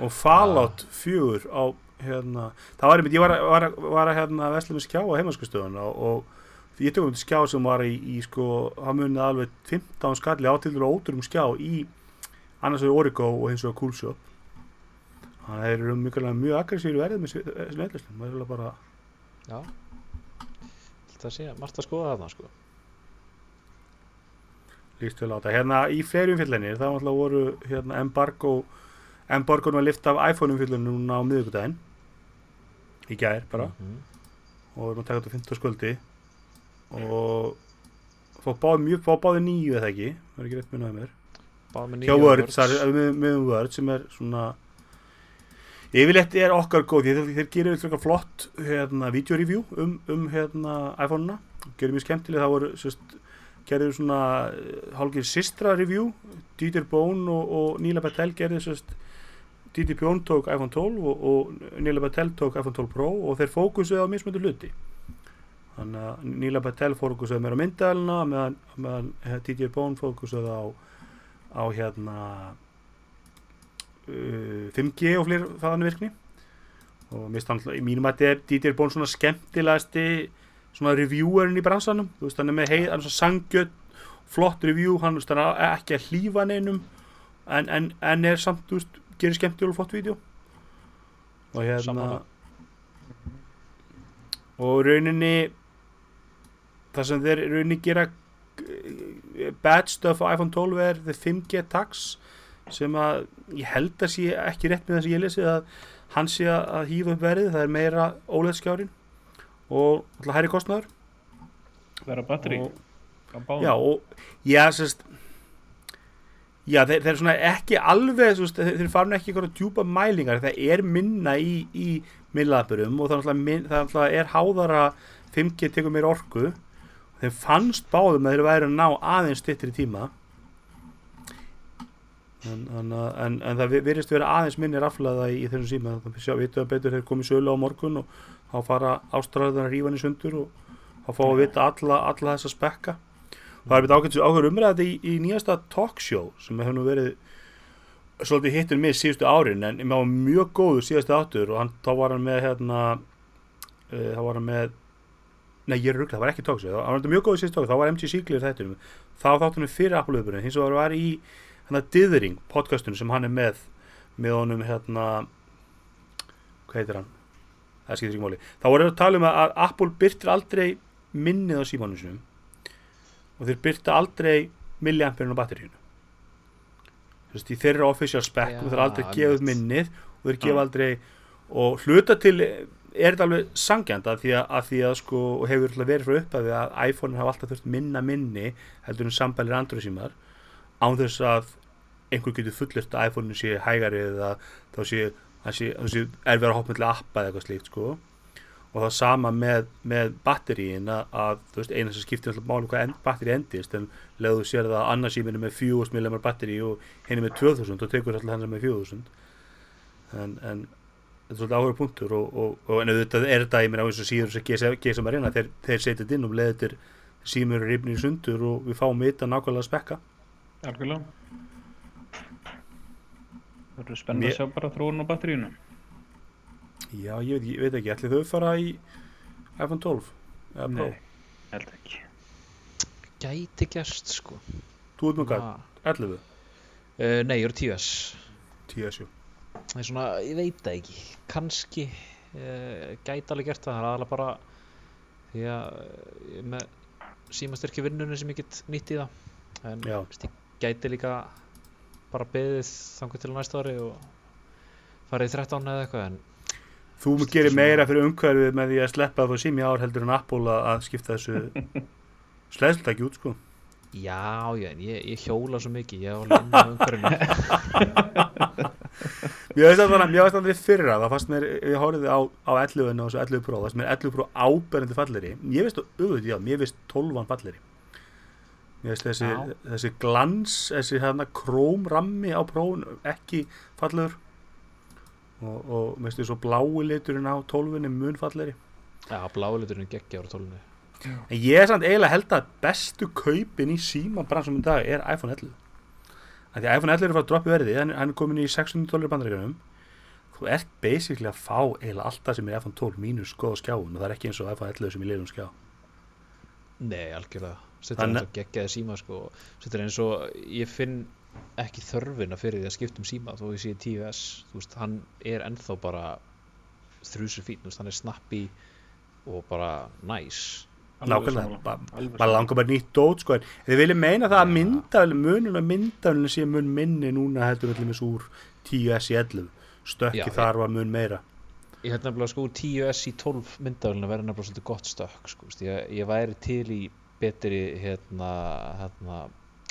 og Fallout 4 á hérna, það var einmitt, ég var, að- var, að- var að hérna vesla með skjá á heimaskustöðun og, og ég tók um þetta skjá sem var í, í sko, hann munið alveg 15 skalli átildur og óturum skjá í annars vegar Origo og hins vegar Coolshop þannig að þeir eru mjög, mjög aggressíru verðið með snöðlistum, það er eiginlega bara Já. Það sé, margt að skoða þarna sko. Líst vel á þetta. Hérna í fleiri umfyllinir þá alltaf voru hérna embargo embargoðum að lifta af iPhone umfyllinu núna á miðvikudaginn. Í gær bara. Mhm. og við erum að taka þetta 15 sköldi og fá báði mjög, fá báði nýju eða ekki? Það er ekki rétt minnaði mér. Hjá Word, það er með, með Word sem er svona yfirleitt er okkar góð þeir, þeir gerir eitthvað flott hérna, videoreview um, um hérna, iPhone-una. Gerir mjög skemmtilega, það voru sérst, gerir svona hálfgeir sistra review. Dieter Bohn og, og Nila Patel gerir sérst Dieter Bohn tók iPhone 12 og, og Nila Patel tók iPhone 12 Pro og þeir fókusuði á mismöndu hluti. Þannig að Nila Patel fókusuði meira á myndæluna meðan eh, Dieter Bohn fókusuði á á hérna uh, 5G og fleiri þaðan virkni. Og mist hann alltaf, í mínum að þetta er Dieter Bón svona skemmtilegasti svona reviewerinn í bransanum. Þú veist hann er með heið, hann er svona sangjöld flott review, hann, veist, hann er ekki að hlýfa neinum en, en, en er samt, þú veist, gerir skemmtilega og flott vídeo. Og hérna og rauninni það sem þeir rauninni gera eh, bad stuff á iPhone 12 er the 5G tax sem að ég held að sé ekki rétt með þess að ég lesi að hann sé að hýfa upp verið, það er meira óleðskjárin og alltaf hæri kostnaður. Vera batteri já og já sérst já þeir, þeir eru svona ekki alveg veist, þeir, farin ekki eitthvað djúpa mælingar það er minna í, í millaðburum og það er alltaf, er er háðara 5G tekur meir orku. Þeir fannst báðum að þeir væri að ná aðeins styttri tíma en, en, en, en það virðist vera aðeins minni raflaða í, í þessum síma. Þannig að sjá, vitum að betur þeir komið sölu á morgun og þá fara hann í sundur og þá fá að vita alla, alla þessa spekka. Og það er betið ákveðs áhugur umræði í, í nýjasta talkshow sem hefur nú verið svolítið hittur með síðustu árin en það var mjög góður síðustu áttur og hann, þá var hann með hérna uh, þá var hann með nei ég er ruggla, það var ekki talkshow það var mjög góður síðustu áttur, þá var MG Sigler þættur þá þáttunum fyrir Apple-öfurinn hins vegar var í hann að Dithering podcastunum sem hann er með með honum hérna hvað heitir hann? Það skiptir ekki máli. Þá voru að tala um að, Apple byrtir aldrei minnið á símónum sinum og þeir byrta aldrei milliamperinn á batteríunu þú veist í þeirra official spec og þeir aldrei upp minnið og þeir gefa aldrei og hluta til er þetta alveg sangjant að því að, að því að sko hefur verið frá upphæði að iPhone hafa alltaf þurft minna minni heldur en sambælir Android símar án þess að einhver getur fullirt að iPhone sé hægari eða þá sé, sé, sé erfið að hoppa með appa eða eitthvað slíkt sko. Og það sama með, með batteríin að, að veist eina sem skiptir alltaf máli hvað end, batteri endist en leðu þú sér það að annarsýminu með 4000 mAh batteri og henni með 2000 og tekur alltaf henni með 4000 en, en þetta er svolítið áhuga punktur og, og, og en auðvitað er þetta ég meina á eins og síður sem GSM Arena þeir, þeir setja þetta inn og leður þetta símur rifnir í sundur og við fáum þetta nákvæmlega spekka algjörlega. Það verður spennt Mér- að sjá bara þróun á batterínu Já, ég veit, ekki- ég veit ekki, ætli þau fara í iPhone 12 eða Pro? nei, held ekki. Gæti gerst sko. Þú ert með hvað, Ah. 11? uh, Nei, ég eru 10S 10 Það er svona, ég veit það ekki. Kanski uh, Gæti alveg gert það, það er aðalega bara Því að ég er með símastyrkju vinnunni sem ég get nýtt í það. En Já. ég gæti líka bara beðið þangur til næsta ári og farið í 13 eða eitthvað en Þú er gerir meira fyrir umhverfið með því að sleppa þú sími ár heldur en Apple að að skipta þessu sleðslutakki út sko. Já, já, en ég, ég hjóla svo mikið ég inn á umhverfinu. Mér veist að það er fyrra það fannst mér, ég horfði á, á 11 og þessu 11 Pro, það fannst mér 11 Pro áberandi falleri Ég veist að auðvitað, já, mér veist 12 falleri þessi, Já. þessi glans, þessi hérna krómrammi á prófun ekki fallegur. Og, og mér veist þessi blái liturinn á 12 mun falleri já, bláliturinn geggja ára tólunni En ég er samt eiginlega held að bestu kaupin í síma bransum í dag er iPhone 11 Af Því að iPhone 11 er að fara að droppa í verði hann, hann er komin í 600 dólar bandaríkjunum. Þú ert basically að fá eiginlega allt það sem er iPhone 12 mínus skoða skjáun og það er ekki eins og iPhone 11 sem ég leirum skjá. Nei, algjörlega er Þannig- eins og geggjaði síma sko þetta er eins og ég finn ekki þörfina fyrir því að skipta um síma þó ég sé 10S, þú veist, hann er ennþá bara þrjusur fín, þú veist, hann er snappi og bara næs Nákvæmlega, bara langar bara nýtt dót sko en þið viljið meina það að Já. myndafélum munun og myndafélum sé mun minni núna heldur allir með úr 10S í 11 stökki Já, þar var mun meira. Ég held nefnilega sko úr 10S í 12 myndavélina verður nefnilega svolítið gott stökk sko, ég, ég væri til í betri hérna, hérna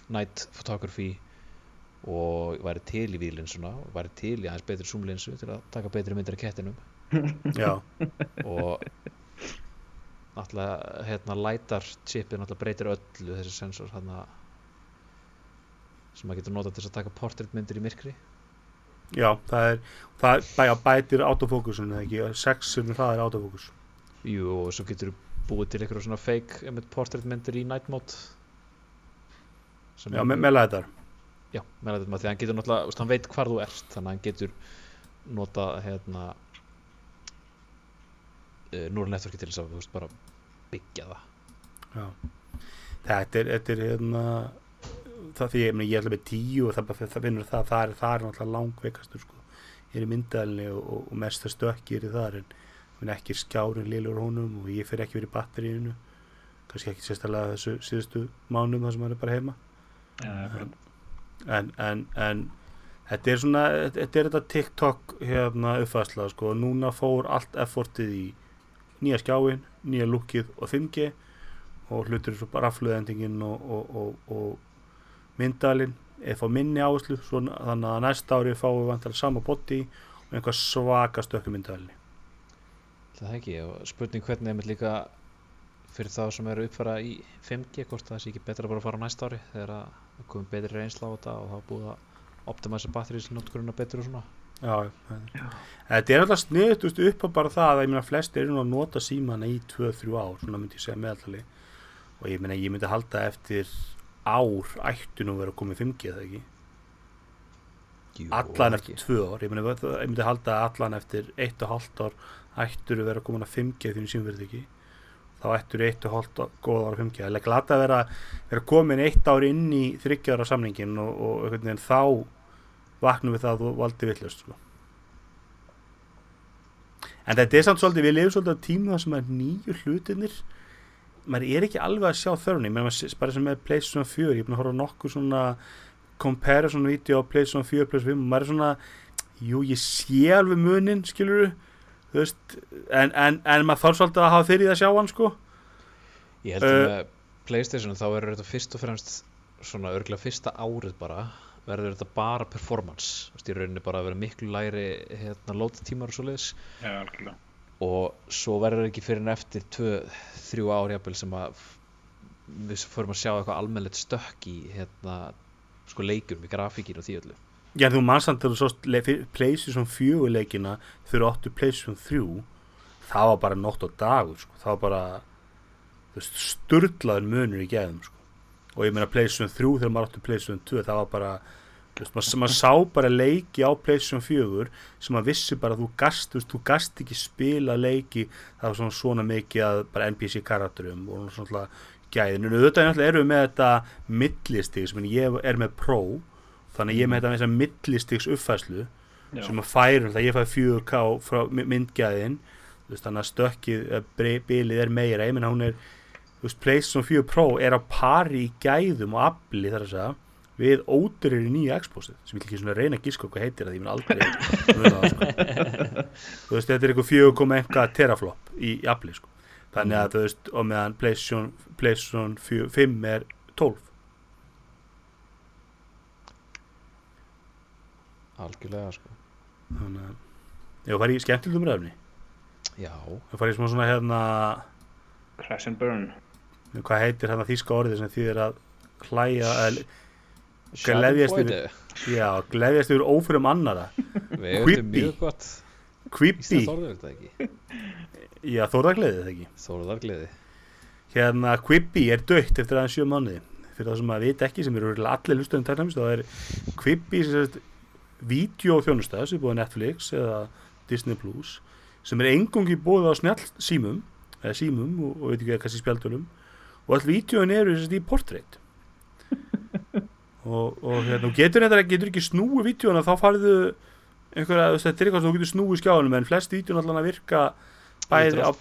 night photography og væri til í výlinsuna og væri til í aðeins betri zoomlinsu til að taka betri myndir af kettinum. Já, og náttúrulega hérna lightar chipið náttúrulega breytir öllu þessi sensor hérna sem maður getur notað til að taka portréttmyndir í myrkri. Já, það er það bæja bætir autofókusun eða ekki, 6 sem það er autofókus. Jú, og svo getur búið til eitthvað svona fake einmitt portréttmyndir í night mode Já, me með læðar já, með þetta því að hann getur náttúrulega, veist, hann veit hvar þú ert þannig að hann getur notað hérna uh, Núra Networki til þess að veist bara byggja það Já. Þetta er, þetta er hérna, það því ég, ég ætla með tíu og það, það finnur það, það er, það er náttúrulega langveikastur sko. Ég er í myndalni og, og, og mesta stökki er í þar en meni, ekki skjárin lilur honum og ég fyrir ekki verið í batteríinu. Kannski ekki sérstaklega þessu síðustu mánum þar sem hann er bara heima. Akkurat. en, en, en þetta er svona, þetta er þetta TikTok hérna uppfærsla sko, núna fór allt effortið í nýja skjáin, nýja lukkið og 5G og hlutur svo bara rafluðendingin og, og, og, og myndalinn er fá minni áherslu þannig að næsta ári fáum við vantar sama botti og einhvað svaka stökku myndalinn Það ekki, og spurning hvernig einmitt líka fyrir þá sem eru uppfæra í 5G hvort það sé ekki betra bara að fara á næsta ári þegar það komið betri reynsla á þetta og það er búið að optimæsa batterísnótkurina betur og svona. Já, já. Þetta er alltaf veist, upp á bara það að ég meina flest eru nú að nota símana í 2-3 ár, svona myndi ég segja meðaltali. Og ég meina ég myndi halda eftir ár ættu nú að vera komið 5G eða ekki? Jú, allan er eftir ekki. 2 ár, ég, meina, ég myndi halda allan eftir 1,5 ár ættur að vera komin að 5G því sem verður ekki þá ættur 1,5 góð ára 5G það er glata að vera, vera komin eitt ár inn í 30 ára samningin og, og einhvern veginn þá vaknum við það að þú valdi villust sko. en þetta er samt svolítið við lifum svolítið á tíma sem að nýju hlutinir maður er ekki alveg að sjá maður bara sem með PlayStation 4 ég er búin að horfa nokkuð svona comparison video á PlayStation 4 plus 5 og maður er svona, jú ég sé alveg munin skilur þú veist, en, en, en maður þarf svolítið að hafa fyrir það að sjá hann sko. Ég held að Uh, með Playstation þá verður þetta fyrst og fremst svona örgulega fyrsta árið bara verður þetta bara performance. Þú veist, í rauninni bara að vera miklu læri hérna, lótatímar og svoleiðis. Já, algjörlega. og svo verður ekki fyrir en eftir 2-3 ár jafnvel sem að við förum að sjá eitthvað almennlegt stökk í hérna, sko leikum í grafíkin og því öllu Já, þú mannsamt þegar þú sást le- fyr- PlayStation 4 leikina fyrir 8 PlayStation 3 það var bara nótt og dagur sko. það var bara þú veist, sturlaður munur í geðum sko. og ég meina PlayStation 3 þegar maður átti PlayStation 2 það var bara þú maður, maður sá bara leiki á PlayStation 4 sem maður vissi bara að þú gast þú, þú gast ekki spila leiki það var svona, svona mikið að bara NPC karakterum og svona gæðin en auðvitað erum við með þetta millistig sem ég er með Pro þannig að ég með þetta með þessa millistigs uppfæslu Já. sem að færum það ég fæ 4K frá my- myndgæðin veist, þannig að stökkið eh, bilið er meira, ég meina hún er þú veist, PlayStation 4 Pro er á pari í gæðum og afli þar að segja við ódurinn í nýja Xboxið sem ég vil ekki svona reyna að gíska hvað heitir það ég mun aldrei það, sko. þú veist, þetta er eitthvað 4,1 teraflop í, afli sko. þannig að þú veist, og meðan PlayStation, PlayStation 4, 5 er 12 algjörlega sko. Þannig að ég var í skemmtilegum ræfni já, ég var í smá svona hérna Crash and Burn. hvað heitir hérna þýska orðið sem þýðir að hlæja eða, Gleðjast yfir- já, gleðjast yfir ófyrum annara Quippy. mjög gott. Creepy, Íslands orðið þetta ekki? Já þórðargleðið það ekki? Þóruðargleði hérna Quippy er dött eftir aðeins sjö mánuði. Fyrir það sem maður veit ekki sem eru allir hlustöðum tæknamist þá er Quippy sem sagt vídeoþjónusta sem er búið Netflix eða Disney Plus sem er engungi búið á snjall símum eða símum og, og veit ekki hvað kannski spjaldunum og all vídeoin eru í portrait. Og, og hérna, getur þetta getur ekki snúið vídeoina þá farðu einhverja, þetta er eitthvað sem þú getur snúið skjáðunum en flest vídeoin allan að virka bæði á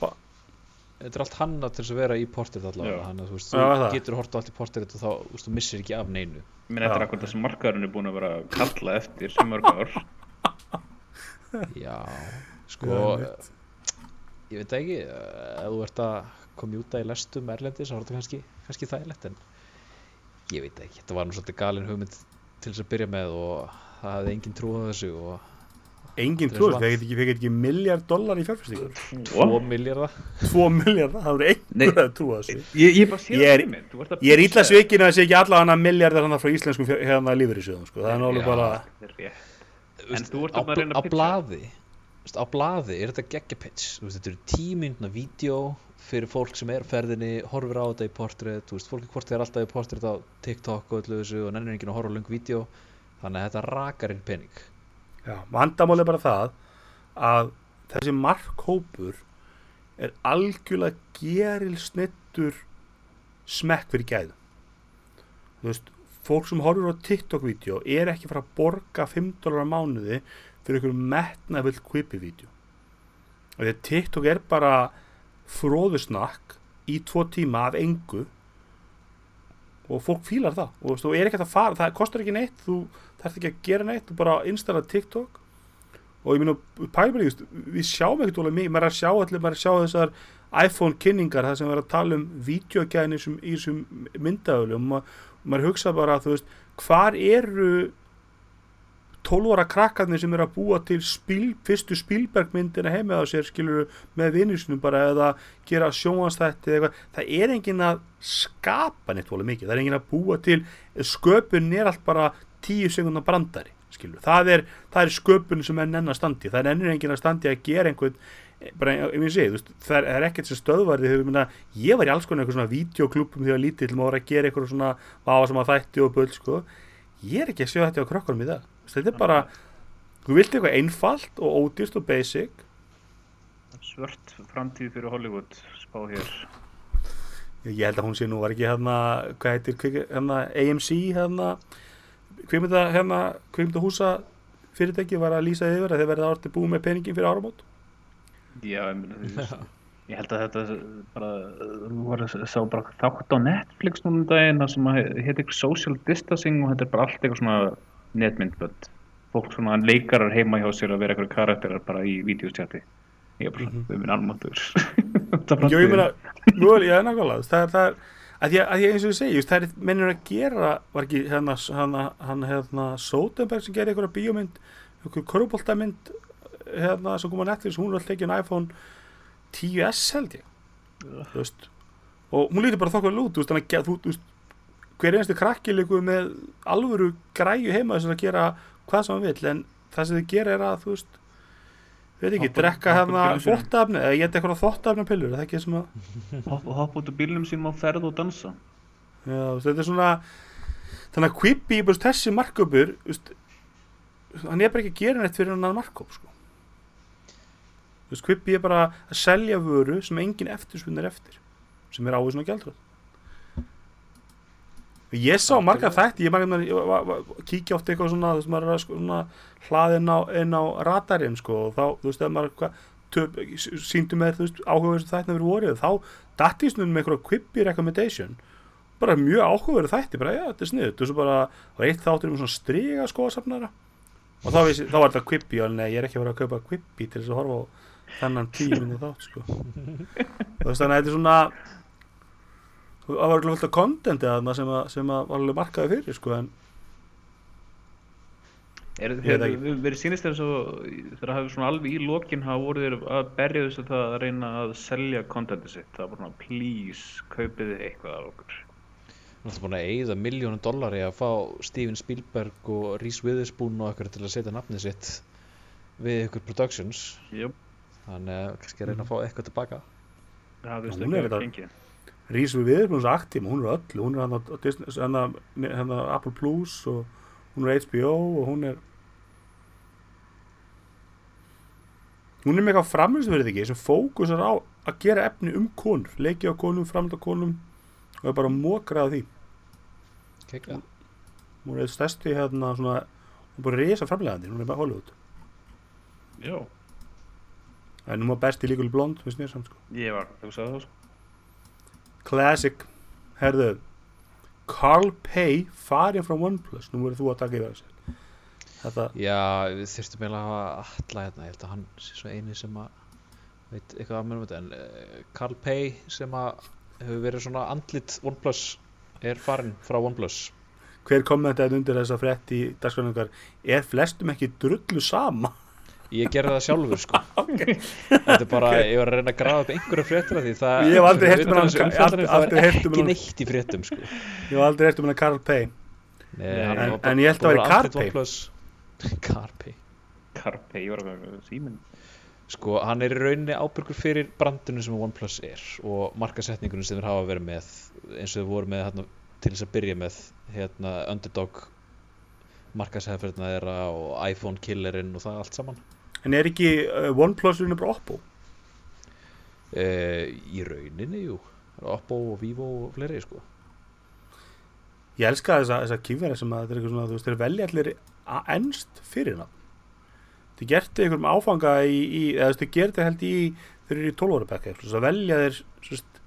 Þetta er allt hanna til þess að vera í portrétt allavega. Þannig að þú veist, þú getur hort á allt í portrétt og þá, þú veist, þú missir ekki af neinu. Ég meina, þetta er akkur það sem markaðurinn er búin að vera að kalla eftir sem mörg ár. Já, sko Ég veit ekki eh, Ef þú ert að komjúta í lestum erlendis þá er þetta kannski, kannski þægilegt en ég veit ekki, þetta var nú svolítið galin hugmynd til þess að byrja með og það hefði engin trú á þessu og engin er trúið, svart. það ekki, ekki miljard dollar í fjárfæstingur 2 miljardar 2 miljard, það voru Nei. einhver að trúa þessu Ég, ég bara sé Ég er- það í að ég er illa svikin að það sé ekki alla hana miljardar hann frá íslenskum fjár- hérna sko. það er nálega Já. bara Það er rétt. Þú veist, þú ert á, að reyna að á pitcha. blaði þú veist, á blaði er þetta geggja pitch Þú veist, þetta eru tímyndna vídeo fyrir fólk sem er á ferðinni, horfir á þetta í portrétt þú veist, fólki hvort er alltaf í portrétt á TikTok og öllu þessu og nennir vandamál er bara það að þessi markhópur er algjörlega geril snittur smekk fyrir gæðu þú veist, fólk sem horfur á TikTok-vídeó er ekki fara að borga 5 dólar á mánuði fyrir einhverjum metnavill kvipi-vídeó því að TikTok er bara fróðusnakk í tvo tíma af engu og fólk fílar það. Og þú veist, þú er ekki að fara, það kostar ekki neitt þú þarf ekki að gera neitt, þú bara installa TikTok. Og ég meina pælbæri, við sjáum ekkert alveg mikið maður er að sjá allir, maður er að sjá þessar iPhone kynningar, það sem erum að tala um vídeogæðin í þessum- myndaðulum og maður, hugsa bara, þú veist hvar eru 12 ára krakkarnir sem eru að búa til spil, fyrstu Spielberg-myndina heima á sér skilur með vinnusinum bara eða gera sjónvannstætti eða eitthvað, það er enginn að skapa neitt volið mikið, það er enginn að búa til sköpun er allt bara 10 sekundar brandari, skilur það er, það er sköpun sem er nenn að standi það er ennur enginn að standi að gera einhvern bara, ég myndi segja, þú veist, það er, það er ekkert sem stöðvarði þegar, ég meina, ég var í alls konar eitthvað svona videoklubum þegar lítill, maður var að gera eitthvað svona váa sem að þætti og bull, sko. Ég er ekki að sjá þetta á krökkunum í veist, þetta er bara, þú vilt eitthvað einfalt og ódýrst og basic. Svört framtíð fyrir Hollywood spá hér. ég held að hún sé nú var ekki hérna, hvað heitir hérna AMC hérna kvikmynda hérna, kvikmynda húsa fyrirtæki var að lýsa yfir að þeir verða orðið búið með peningin fyrir áramót Já, ég, meina, þú veist, ég held að þetta bara, þú var að sá bara þátt á Netflix núna um daginn það sem heit eitthvað social distancing og þetta er bara allt eitthvað svona netmyndbönd. Fólk svona leikarar heima hjá sér að vera eitthvað karakterar bara í vídeostjati. Ég er bara, þau minn almáttur. Já, ég meina, mjög, já, nákvæmlega það er, það er, að ég, að eins og ég segi það er mennur að gera, var ekki hérna, hérna, hann, hérna, Sotenberg sem gerir einhverja bíómynd, einhver korfbóltamynd hérna, sem kom á Netflix, hún var alltaf ekki en iPhone 10s held ég. Þú veist. Og hún lítur bara þokkar lút, þú veist, þannig að þú, veist hver einstu krakki líku með alvöru græju heima þess að gera hvað sem hann vill, en það sem þið gera er að þú veist, veit ekki, Hoppa- drekka hoppa hérna þvóttafni eða geta eitthvað þvóttafni pillur, er það ekki það sem að Hopp, hopp út úr bílnum sínum á ferð og dansa. Já, þetta er svona þannig að Quibi, þessi marköpur hann er bara ekki að gera neitt fyrir hann marköp sko. Quibi er bara að selja vöru sem engin eftirspunir eftir sem er ávísun og gjaldröð ég sá marga þætti ég marga kíkja oft eitthvað svona þú veist, maður er að sko, svona, hlaði inn á, inn á radarinn sko, og þá, þú veist, ef maður síndu með, þú veist, áhugaverð þættina fyrir vorið, þá í snunum með eitthvað Quibi recommendation. Bara mjög áhugaverð þætti, bara já, þetta er sniðut og svo bara var eitt þáttur um svona striga skoðasafnara. Og þá, vissi, þá var þetta Quibi og nei, ég er ekki að vera að kaupa Quibi til þess að horfa á þennan tíu minni þátt sko. þú veist þannig að þetta er svona það var alveg fullt af kontenti að sem, að, sem að var alveg markaði fyrir sko, en Er, Ég veit hefur ekki. hefur verið sýnist þér svo þegar það hefur svona alveg í lokin hafa voru þeir að berja þess að það að reyna að selja kontenti sitt, það var bara svona please kaupið þið eitthvað af okkur. Hann er búin að eyða miljónum dollari að fá Steven Spielberg og Reese Witherspoon og eitthvað til að setja nafnið sitt við ykkur productions. Jöp, þannig að kannski að reyna að fá eitthvað tilbaka. Það er stökkið þetta- að fengið Rís við erum svo aktíma, hún er öll hún er hann á Disney- hann á- hann á Apple Plus og hún er HBO og hún er hún er með eitthvað framlýsverið ekki sem fókusar á að gera efni um konur leiki á konum, framlýta konum og er bara mókrað því. Kekja. hún er stærsti hérna svona hún er bara risa framlegandi, hún er bara Hollywood. Já, en hún var besti líkuleg blond, finnst mér samt sko. Ég var, þú sagði það sko Classic, herðu Carl Pay farin frá OnePlus, nú verður þú að taka yfir þessu. Þetta, Já, við þyrstum eiginlega að hafa alla hérna, ég held að hann sé svo eini sem að veit eitthvað að mörgum þetta. En uh, Carl Pay sem að hefur verið svona andlit OnePlus er farinn frá OnePlus. Hver kommentaði undir þessa frétt í dagskræningar, er flestum ekki drullu sama Ég gerði það sjálfur sko. Þetta er bara, ég var að reyna að grafa upp einhverju fréttina því það Ég hef aldrei um utan hann- það er um ekki hann- neitt í fréttum sko. Ég hef aldrei heyrt um hana Carl Pay Nei, En- hann var en ég held að bara væri. OnePlus. Carpay Carpe, ég var að síminn. Sko, hann er í rauninni ábyrgur fyrir brandinu sem OnePlus er og markasetningunum sem þeir hafa verið með eins og þeir voru með hérna, til þess að byrja með hérna, Underdog markasæðferðina þeirra og iPhone killerinn og það allt saman en er ekki uh, OnePlus unni bara Oppo uh, í rauninni, jú Oppo og Vivo og fleiri sko Ég elska þessa, þessa kýfvera sem að þetta er eitthvað svona, þú veist, þeir velja allir a- ennst fyrir hann. Þið gertu einhverjum áfanga í, í eða þú veist, þið gertu held í, þeir eru í 12 ára bekka, þess að velja þeir, svo veist,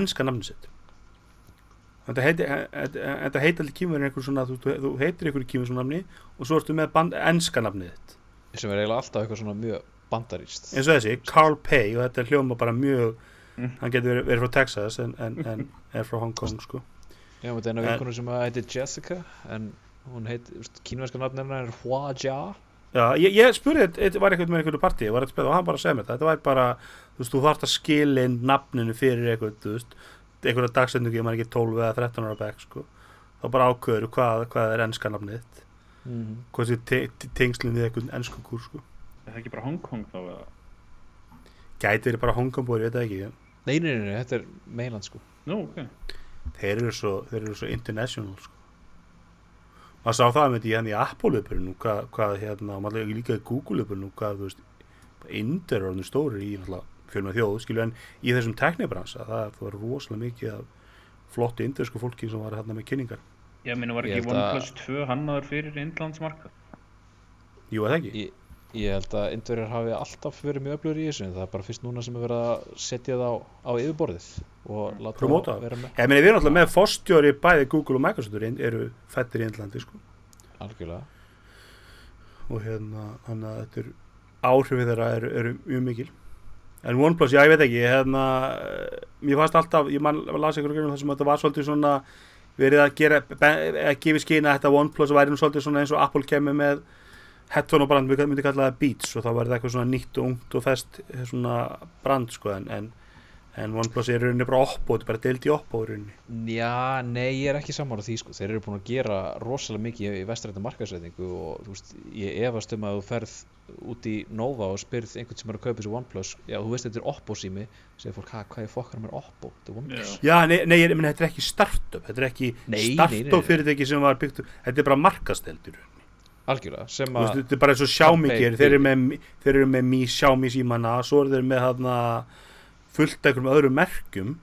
ennska namni sitt. Þetta heiti, þetta heiti allir kýfverðin einhver svona, þú, þú heitir einhverju kýfverðin svona namni og svo ertu með band, ennska namnið þitt. Sem er eiginlega alltaf eitthvað svona mjög bandaríst Eins og þessi, Carl Pay, og þetta er hljóma bara mjög, hann getur verið, verið frá Texas en, en, en er frá Hong Kong, sko. Já, þetta er eina vinkunum sem að heitir Jessica en hún heit, kínverska nafn hennar er Hua Jia. Já, ég, ég spurði, þetta var eitthvað með einhverju partí, og hann bara segði mér þetta, þetta var bara, þú veist, þú þarft að skila inn nafninu fyrir eitthvað, þú veist, einhverja dagsendingu, ég man ekki 12 eða 13 ára bekk, sko, þá bara ákveður hvað, hvað er ennska nafnið þitt, mm. hvað sé te te tengslinn við eitthvað ennsku kúr, sko. Er það ekki bara Hong Kong þá eða? Gæti verið bara Hongkongbúri, ég veit það ekki, en Nei, nei, nei, þetta er meiland sko Nú, ok. þeir eru svo, þeir eru svo international, sko. Maður sá það með því hann í Apple-upurinn, hvað, hvað, hérna, maður líka í Google-upurinn, hvað, þú veist, Indir er orðin stóri í fjölum að þjóð, skilju, en í þessum teknibransa, það, það var rosalega mikið af flottu indersku fólki sem var hérna með kynningar. Ég meina var Ég ekki OnePlus 2 hannaður fyrir innlandsmarkað? Jú, það ekki? Ég, ég held að indverjar hafi alltaf verið mjög öflugur í þessu en það er bara fyrst núna sem er verið að setja það á, á yfirborðið og láta Promóta það vera með Ég meni, við erum alltaf með fórstjóri bæði Google og Microsoft eru- eru fættir í Indlandi, sko. algjörlega Og hérna, þannig að þetta er áhrifið þeirra eru, eru mjög mikil. En OnePlus, já, ég veit ekki, hérna, eh, mér fannst alltaf, ég man, las einhverjum grunum þessum að þetta var svolítið svona, verið að gera, að gefa skýna að þetta OnePlus væri nú svolítið eins og Apple kemur með headphone og brand, við myndum kalla það Beats og þá var þetta eitthvað svona nýtt og ungt og fest brand, sko, en, en, en OnePlus er í rauninni bara Oppo, þetta er bara deild í Oppo rauninni. Já, nei, ég er ekki sammála því sko. Þeir eru búin að gera rosalega mikið í vestrættu markaðsreitingu og þú veist, ég efast um að þú ferð út í Nova og spyrð einhvern sem er að kaupa þessu OnePlus. Já, þú veist þetta er Oppo sími. Segir fólk, "Ha, hvað er fokkar með Oppo, þetta er OnePlus. Já, nei, nei, ég meni, þetta er ekki startup, þetta er ekki startup nei. fyrirtæki sem var byggt þetta er bara markasteldur. algjörlega, sem að Þetta er bara eins og gerir, þeir eru með, þeir eru með Mi Xiaomi símana, svo eru þeir með hana fullt af einhverjum öðrum merkjum,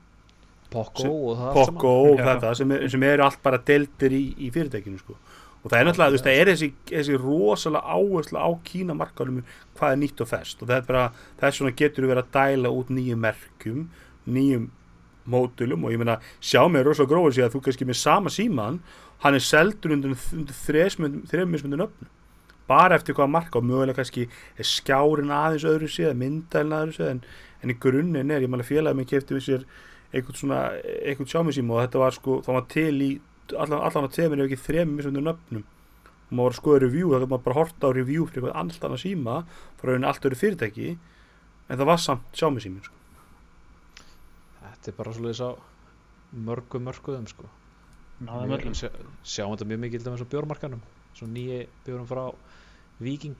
Poco og það Poco og þetta, sem, er, sem eru allt bara deltir í, í fyrirtækinu, sko. Og það er náttúrulega, þú veist, það er þessi, þessi rosalega áhersla á Kína markaðum hvað er nýtt og fest og það er bara, þess svona getur við verið að dæla út nýjum merkjum, nýjum módulum. Og ég meina Xiaomi er rosalega gróður sig að þú kannski með sama síman hann er seldur undir, mismundu nöfnum bara eftir hvað marka og mögulega kannski er skjárin aðeins öðru séð, myndælin aðeins séð en, en í grunninn er, ég meina félagið minn kefti við sér einhvern svona, einhvern Xiaomi síma og þetta var sko, það var til í allan, allan að tegminn ef ekki þreim mismundu nöfnum. Og maður var að skoða review, þá gæti maður bara horta á review fyrir eitthvað allt annað síma frá rauninni allt öðru fyrirtæki en það var samt Xiaomi símin sko. þetta er bara svolítið á mörgum mörguðum sko. Sjáum þetta mjög mikið til dæmis á bjórmarkanum svo nýji bjórum frá Viking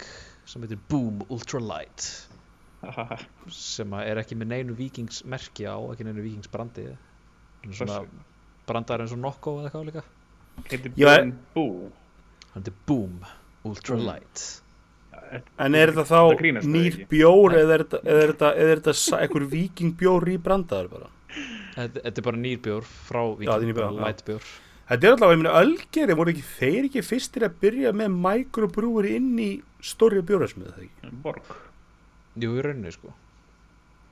sem heitir Boom Ultralight sem er ekki með neinu Vikings merki á, ekki neinu Vikings brandi Hann er svona brandar eins og Nokko eða eitthvað líka. Heitir Boom Boo. hann heitir Boom Ultralight. En er þetta þá nýr bjór eða er þetta, eða er þetta, eða er þetta sa- einhver viking bjór í brandaður bara? Þetta, er bara nýr bjór frá Já, Viking, Þetta er alltaf, ég meina, Ölgeri voru ekki þeir ekki fyrstir að byrja með microbrúri inn í stórri bjórasmið, það ekki? Borg. jú, í rauninni sko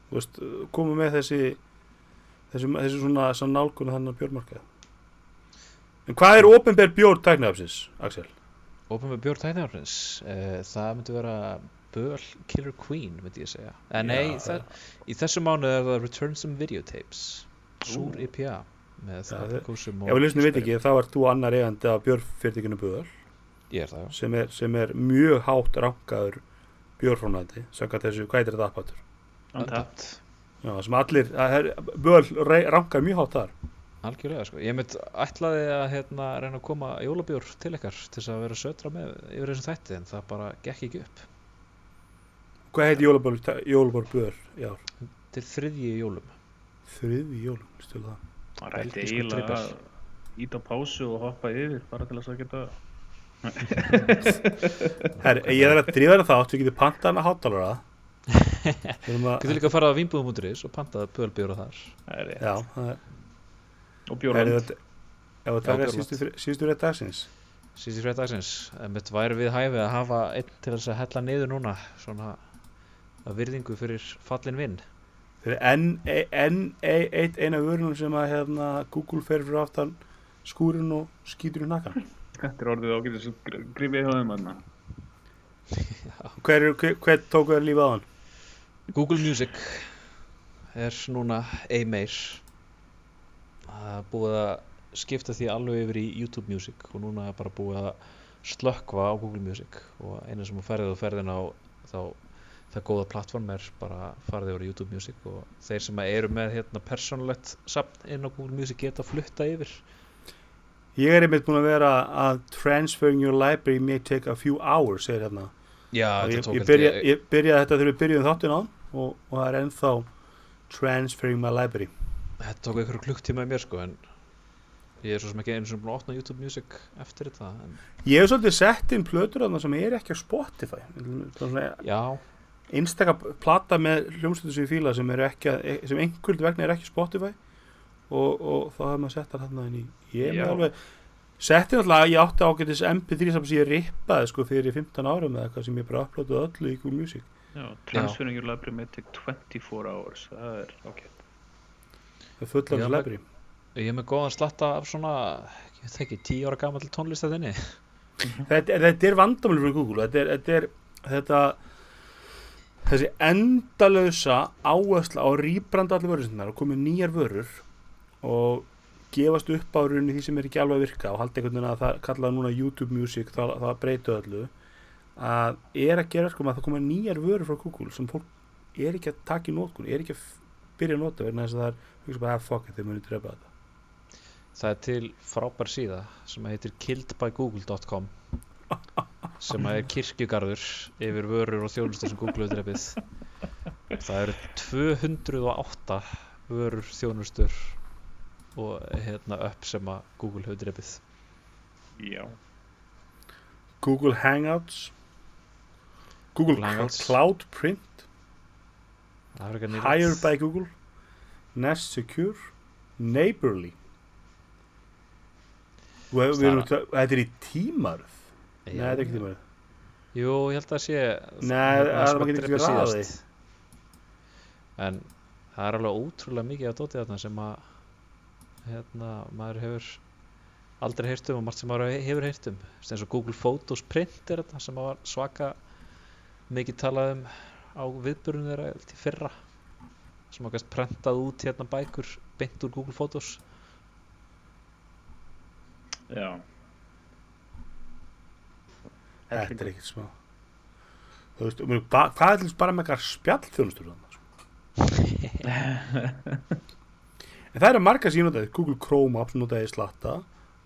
Þú veist, komu með þessi þessi, þessi svona, svona nálguna þannig bjórmarkað. En hvað er opinber bjór tæknaðafsins, Axel? Opin með bjór tæknarfrins uh, það myndi vera Böl Killer Queen myndi ég segja en nei, Já, það, í þessu mánu er það Return Some Videotapes Súr. IPA með kúsum Ef við lýstum veit ekki, þá ert þú annar eigandi af bjórfyrirtekinu Böðal ég er það, já sem er, sem er mjög hátt rankaður bjórfrónandi, samkvæmt þessu, hvað er þetta appátur? Untapped. Já, sem allir, Böðal rankar mjög hátt þar. algjörlega sko, ég mynd ætlaði að hérna, reyna að koma jólabjór til ykkar til þess að vera södra með yfir þessum þætti en það bara gekk ekki upp Hvað heiti jólaból, jólaból Böðal? Já, til þriðji jólum þriði jólum, stölu það. Rætti Belgískur eiginlega að íta á pásu og hoppa yfir bara til þess að geta Herri, ég er að drífa það þátt, við getum pantað hana hátalara Getur líka að fara á vínbúðum.is og pantaða pölbjóra þar. Það er rétt. Já, það er Og Er þetta Ef það taka Bjórland. síðustu rétt dagsins. Síðustu frétt dagsins. En mitt væri við hæfi að hafa einn til þess að hella niður núna svona að virðingu fyrir fallin vinn Þeir eru enn e- enn e- eitt eina vörunum sem að hérna, Google fer fyrir aftan skúrin og skýtur í nakkan Þetta er orðið ágætis grifið hjá þeim aðna. Hver, er- hver, hver tók þér lífið á hann? Google Music er núna ei meir það er búið að skipta því alveg yfir í YouTube Music og núna er bara búið að slökkva á Google Music og eina sem þú ferðið og ferðin á þá það góða plattform er bara farið yfir í YouTube Music og þeir sem eru með hérna persónulegt safn inn á Google Music geta flutta yfir. Ég er einmitt búin að vera að transferring your library may take a few hours segir hérna. Já, og ég, ég, byrja, ég byrjaði þetta þegar við byrjuðum þáttinn á og, og það er ennþá transferring my library. Þetta tók einhverju klukktíma í mér sko en ég er svo sem ekki einu sem búin að opna YouTube Music eftir þetta en Ég hef svolítið sett inn plötur þarna sem er ekki á Spotify. Já, einstaka plata með hljómsveitur sem ég fíla sem, eru ekki, að- sem einhvern vegna er ekki Spotify. Og, og þá hefur maður sett það þarna inn í. Ég með alveg setti náttúrulega að ég átti ágætis MP3 sem ég rippaði sko fyrir 15 árum eða eitthvað sem ég bara upplótaði öllu í Google Music. Já, transferring your library may take 24 hours. Það er ágætt. það er þessu library. ég er með góðan slatta af svona ég veit ekki, 10 ára gammal tónlist að þinni þetta, er- þetta er vandamölu fyrir Google. Þetta er, þetta er þetta, þessi endalösa áhersla á að rýbranda allir vörur sinnar og komið nýjar vörur og gefast upp á rauninni því sem er ekki alveg að virka og halda einhvern veginn að það kallaða núna YouTube Music það, það breytu öllu að er að gera sko að það komið nýjar vörur frá Google sem fólk er ekki að taka í nótkun er ekki að byrja að nota þess að það er hugsa bara að fuck it, þeir muni drepa þetta. Það er til frábær síða sem heitir killedbygoogle.com sem er kirkjugarður yfir vörur og þjónustu sem Google hefur drefið það eru 208 vörur þjónustur og hérna upp sem að Google hefur drefið Já. Google Hangouts. Google, Google Hangouts. Cloud Print. Higher by Google. Nest Secure. Neighborly. Þetta er í tímarð Nei, þetta er ekki tímarð Jú, ég held að sé Nei, það maður getur ekki því. síðast. En það er alveg ótrúlega mikið af dótið þarna sem að hérna, maður hefur aldrei heyrt um og margt sem maður hefur heyrt um Sem eins og Google Photos Print er þetta sem að var svaka mikið talað um á viðburðum þeirra til fyrra sem að gæst prentað út hérna bækur beint úr Google Photos Já. Þetta er ekkert smá. Þú veist, um, ba, hvað er til þess bara með eitthvað spjallþjónustur þannig sko? En það eru margar sem ég notaði. Google Chrome app sem notaði slatta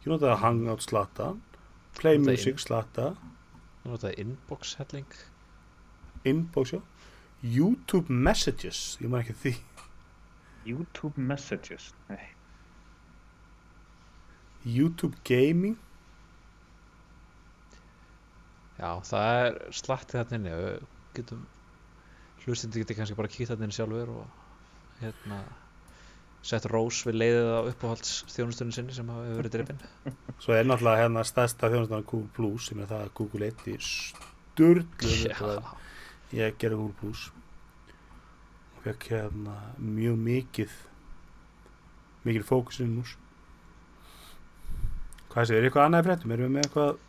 ég notaði Hangout slatta Play Notaði Music slatta er þetta inbox helling? Inbox, já. YouTube Messages, ég maður ekki því. YouTube Messages. Nei. YouTube Gaming Já, það er slatti þarna inni við getum hlustindi getur kannski bara kíkt þarna inni sjálfur og hérna sett rós við leiðið á uppáhalds þjónustunni sinni sem hafa verið dreipin Svo er náttúrulega hérna stærsta þjónustan Google Plus sem er það að Google 1 í sturglu Já, ég gerði Google Plus. Og fekk hérna mjög mikið mikið fókusinn nús Hvað séu, er eitthvað annað fréttum? Erum við með eitthvað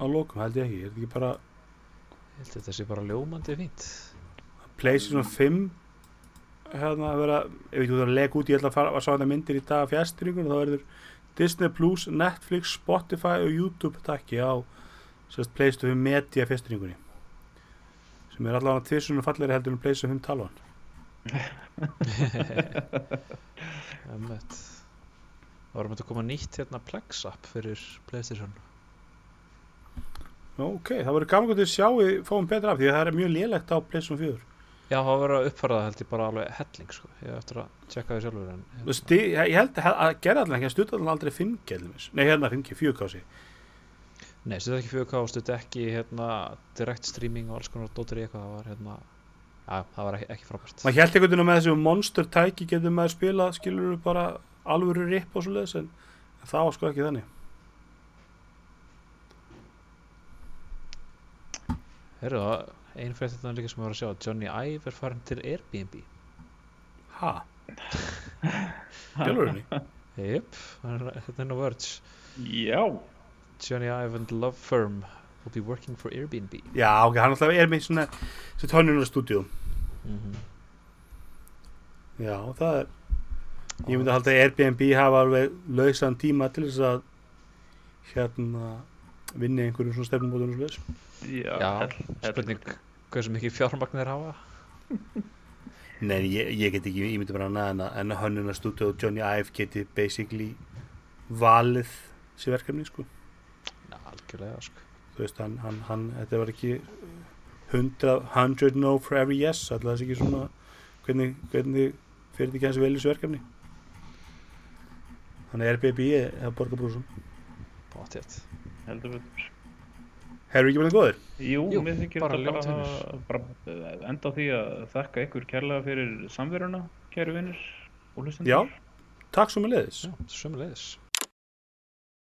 á lokum? Held ég ekki, er þetta ekki bara ég held þetta sé bara ljómandi fínt. PlayStation 5 hérna að vera, ef þú þarf að lega út ég ætla að fara að sá þetta myndir í dag af fjastringun þá verður Disney Plus, Netflix, Spotify og YouTube takki á sérst PlayStation 5 Media fjastringunni sem er allavega tvisunum falleri heldur en PlayStation 5 talvan Emmett Það var með að koma nýtt hérna Plex app fyrir Playstation ok, það verður gaman að sjá við fáum betra af því að það er mjög lélegt á PlayStation 4 Já, það var að uppfæra það held ég bara alveg helling sko. ég eftir að tjekka því sjálfur en, Þú veist, ég ég held að, allan ekki að stutta allan aldrei 5G allumis. nei hérna 5G, 4K Nei, stuði ekki 4K, stuði ekki hérna, direct streaming og alls konar dóttir í eitthvað, það var hérna Já, það var ekki, ekki frábært maður held einhvern veginn að með þessu monster tæki getur maður spila skilur en það Herru, einn fyrir þetta líka sem við varum að sjá Johnny Ive er farin til Airbnb. Ha? Gjálur henni? Jep, þetta er nú words Já, Johnny Ive and Love Firm will be working for Airbnb. Já ok, hann alltaf er með svona sitt hönnunar stúdíu mm já það er ég myndi að halda að Airbnb hafa alveg lausan tíma til þess að hérna vinni einhverjum svona stefnumótunum svo leiðis já, Já, hell- spurning hversu mikið fjármagn þeir hafa. Nei, ég, ég get ekki, ég myndi bara annað en að, en að hönnunar stúdíu og Johnny Ive geti basically valið sér verkefni sko. Já, algjörlega sko. Þú veist, hann, hann, hann þetta var ekki 100, 100 no for every yes alltaf þessi ekki svona hvernig, hvernig fyrir því kannski vel í þessu verkefni þannig er Airbnb að borga brúsum Báttið heldur betur. Herru ekki bara góður? Jú, Jú, mér þykir þetta bara, bara eh, enda á því að þakka ykkur kærlega fyrir samveruna, kæru vinnir og hlustendur. Já, takk svo með leiðis Já, sömulegis